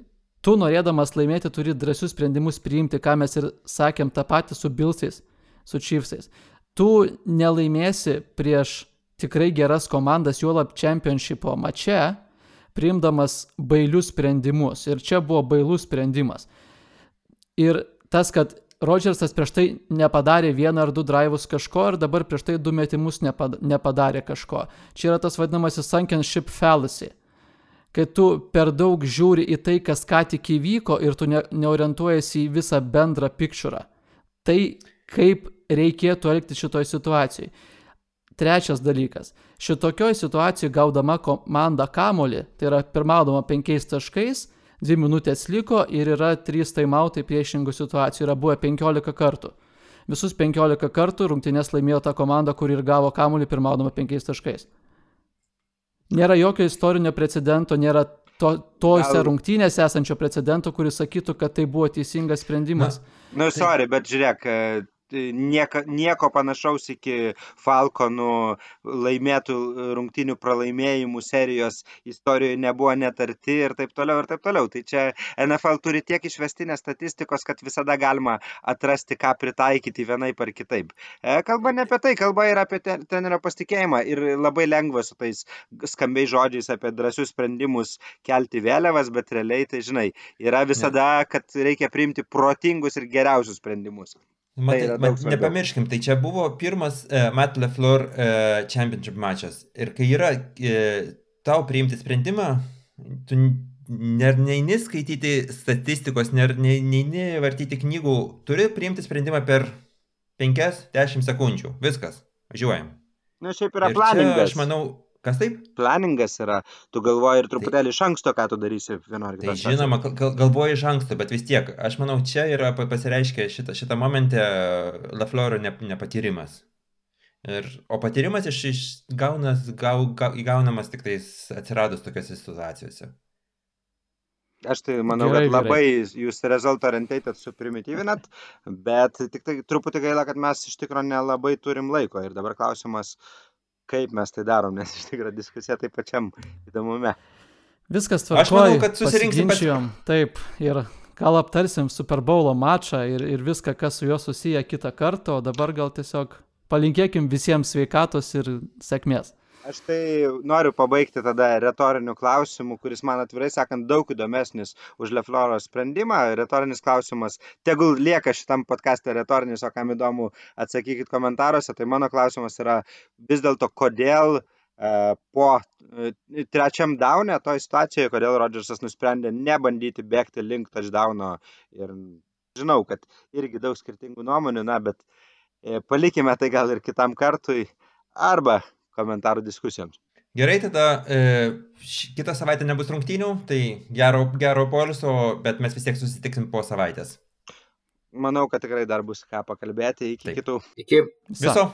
Tu norėdamas laimėti turi drąsius sprendimus priimti, ką mes ir sakėm tą patį su Bilsais, su Chiefsais. Tu nelaimėsi prieš tikrai geras komandas, juolab čempionšipo mače, priimdamas bailius sprendimus. Ir čia buvo bailus sprendimas. Ir tas, kad Rodžersas prieš tai nepadarė vieną ar du drivus kažko ir dabar prieš tai du metimus nepad- nepadarė kažko. Čia yra tas vadinamasis sunken ship fallacy. Kai tu per daug žiūri į tai, kas ką tik įvyko ir tu ne, neorientuojasi į visą bendrą picturą. Tai kaip reikėtų elgtis šitoj situacijai. Trečias dalykas. Šitokioj situacijoje gaudama komanda kamolį, tai yra pirmaudama penkiais taškais, dvi minutės liko ir yra trys taimautai priešingų situacijų, yra buvę 15 kartų. Visus 15 kartų rungtynės laimėjo ta komanda, kuri ir gavo kamolį pirmaudama penkiais taškais. Nėra jokio istorinio precedento, nėra to, tose Gal- rungtynėse esančio precedento, kuris sakytų, kad tai buvo teisingas sprendimas. Nu, sorry, bet žiūrėk, e, tai nieko, panašaus iki Falkonų laimėtų rungtinių pralaimėjimų serijos istorijoje nebuvo net arti ir taip toliau ir taip toliau. Tai čia NFL turi tiek išvestinės statistikos, kad visada galima atrasti, ką pritaikyti vienaip ar kitaip. E, Kalba ne apie tai, kalba ir apie trenerio pasitikėjimą ir labai lengva su tais skambiais žodžiais apie drąsius sprendimus kelti vėliavas, bet realiai tai žinai, yra visada, kad reikia priimti protingus ir geriausius sprendimus. Matai, yra mat, nepamirškim, tai čia buvo pirmas uh, Matt LeFleur uh, championship mačas. Ir kai yra uh, tau priimti sprendimą, tu ne- neini skaityti statistikos, ne- ne- neini vartyti knygų, turi priimti sprendimą per 5-10 sekundžių. Viskas, važiuojam. Na, šiaip yra planingas. aš manau, kas taip? Planingas yra. Tu galvoji ir truputėlį iš anksto, ką tu darysi vienu ar Tai žinoma, gal- gal- galvoju iš anksto, bet vis tiek, aš manau, čia yra pa- pasireiškia šitą, šitą momentę Lafloro ne, nepatyrimas. Ir, o patyrimas iš, iš gaunas, gau, gau, įgaunamas tik tais atsiradus tokiuose situacijose. Aš tai manau, Gerai, kad labai jūs result orientated suprimityvinat, bet tik tai truputį gaila, kad mes iš tikrųjų nelabai turim laiko. Ir dabar klausimas, kaip mes tai darom, nes iš tikrųjų diskusija taip pačiam įdomume. Viskas Aš manau, tvarkoja. kad susirinksim Pasiginčijom, taip, ir gal aptarsim Super Bowlo mačą ir, ir viską, kas su juo susiję kitą kartą, o dabar gal tiesiog palinkėkim visiems sveikatos ir sėkmės. Aš tai noriu pabaigti tada retoriniu klausimu, kuris man atvirai sakant daug įdomesnis už Lefloro sprendimą. Retorinis klausimas, tegul lieka šitam podcast'e retorinis, o kam įdomu, atsakykit komentaruose. Tai mano klausimas yra vis dėlto, kodėl po e, trečiam daunė, toje situacijoje, kodėl Rodžersas nusprendė nebandyti bėgti link touchdowno. Ir žinau, kad irgi daug skirtingų nuomonių, na, bet e, palikime tai gal ir kitam kartui arba komentarų diskusijoms. Gerai, tada e, kitą savaitę nebus rungtynių, tai gero, gero poliso, bet mes vis tiek susitiksim po savaitės. Manau, kad tikrai dar bus ką pakalbėti. Iki Taip. kitų. Iki. Viso.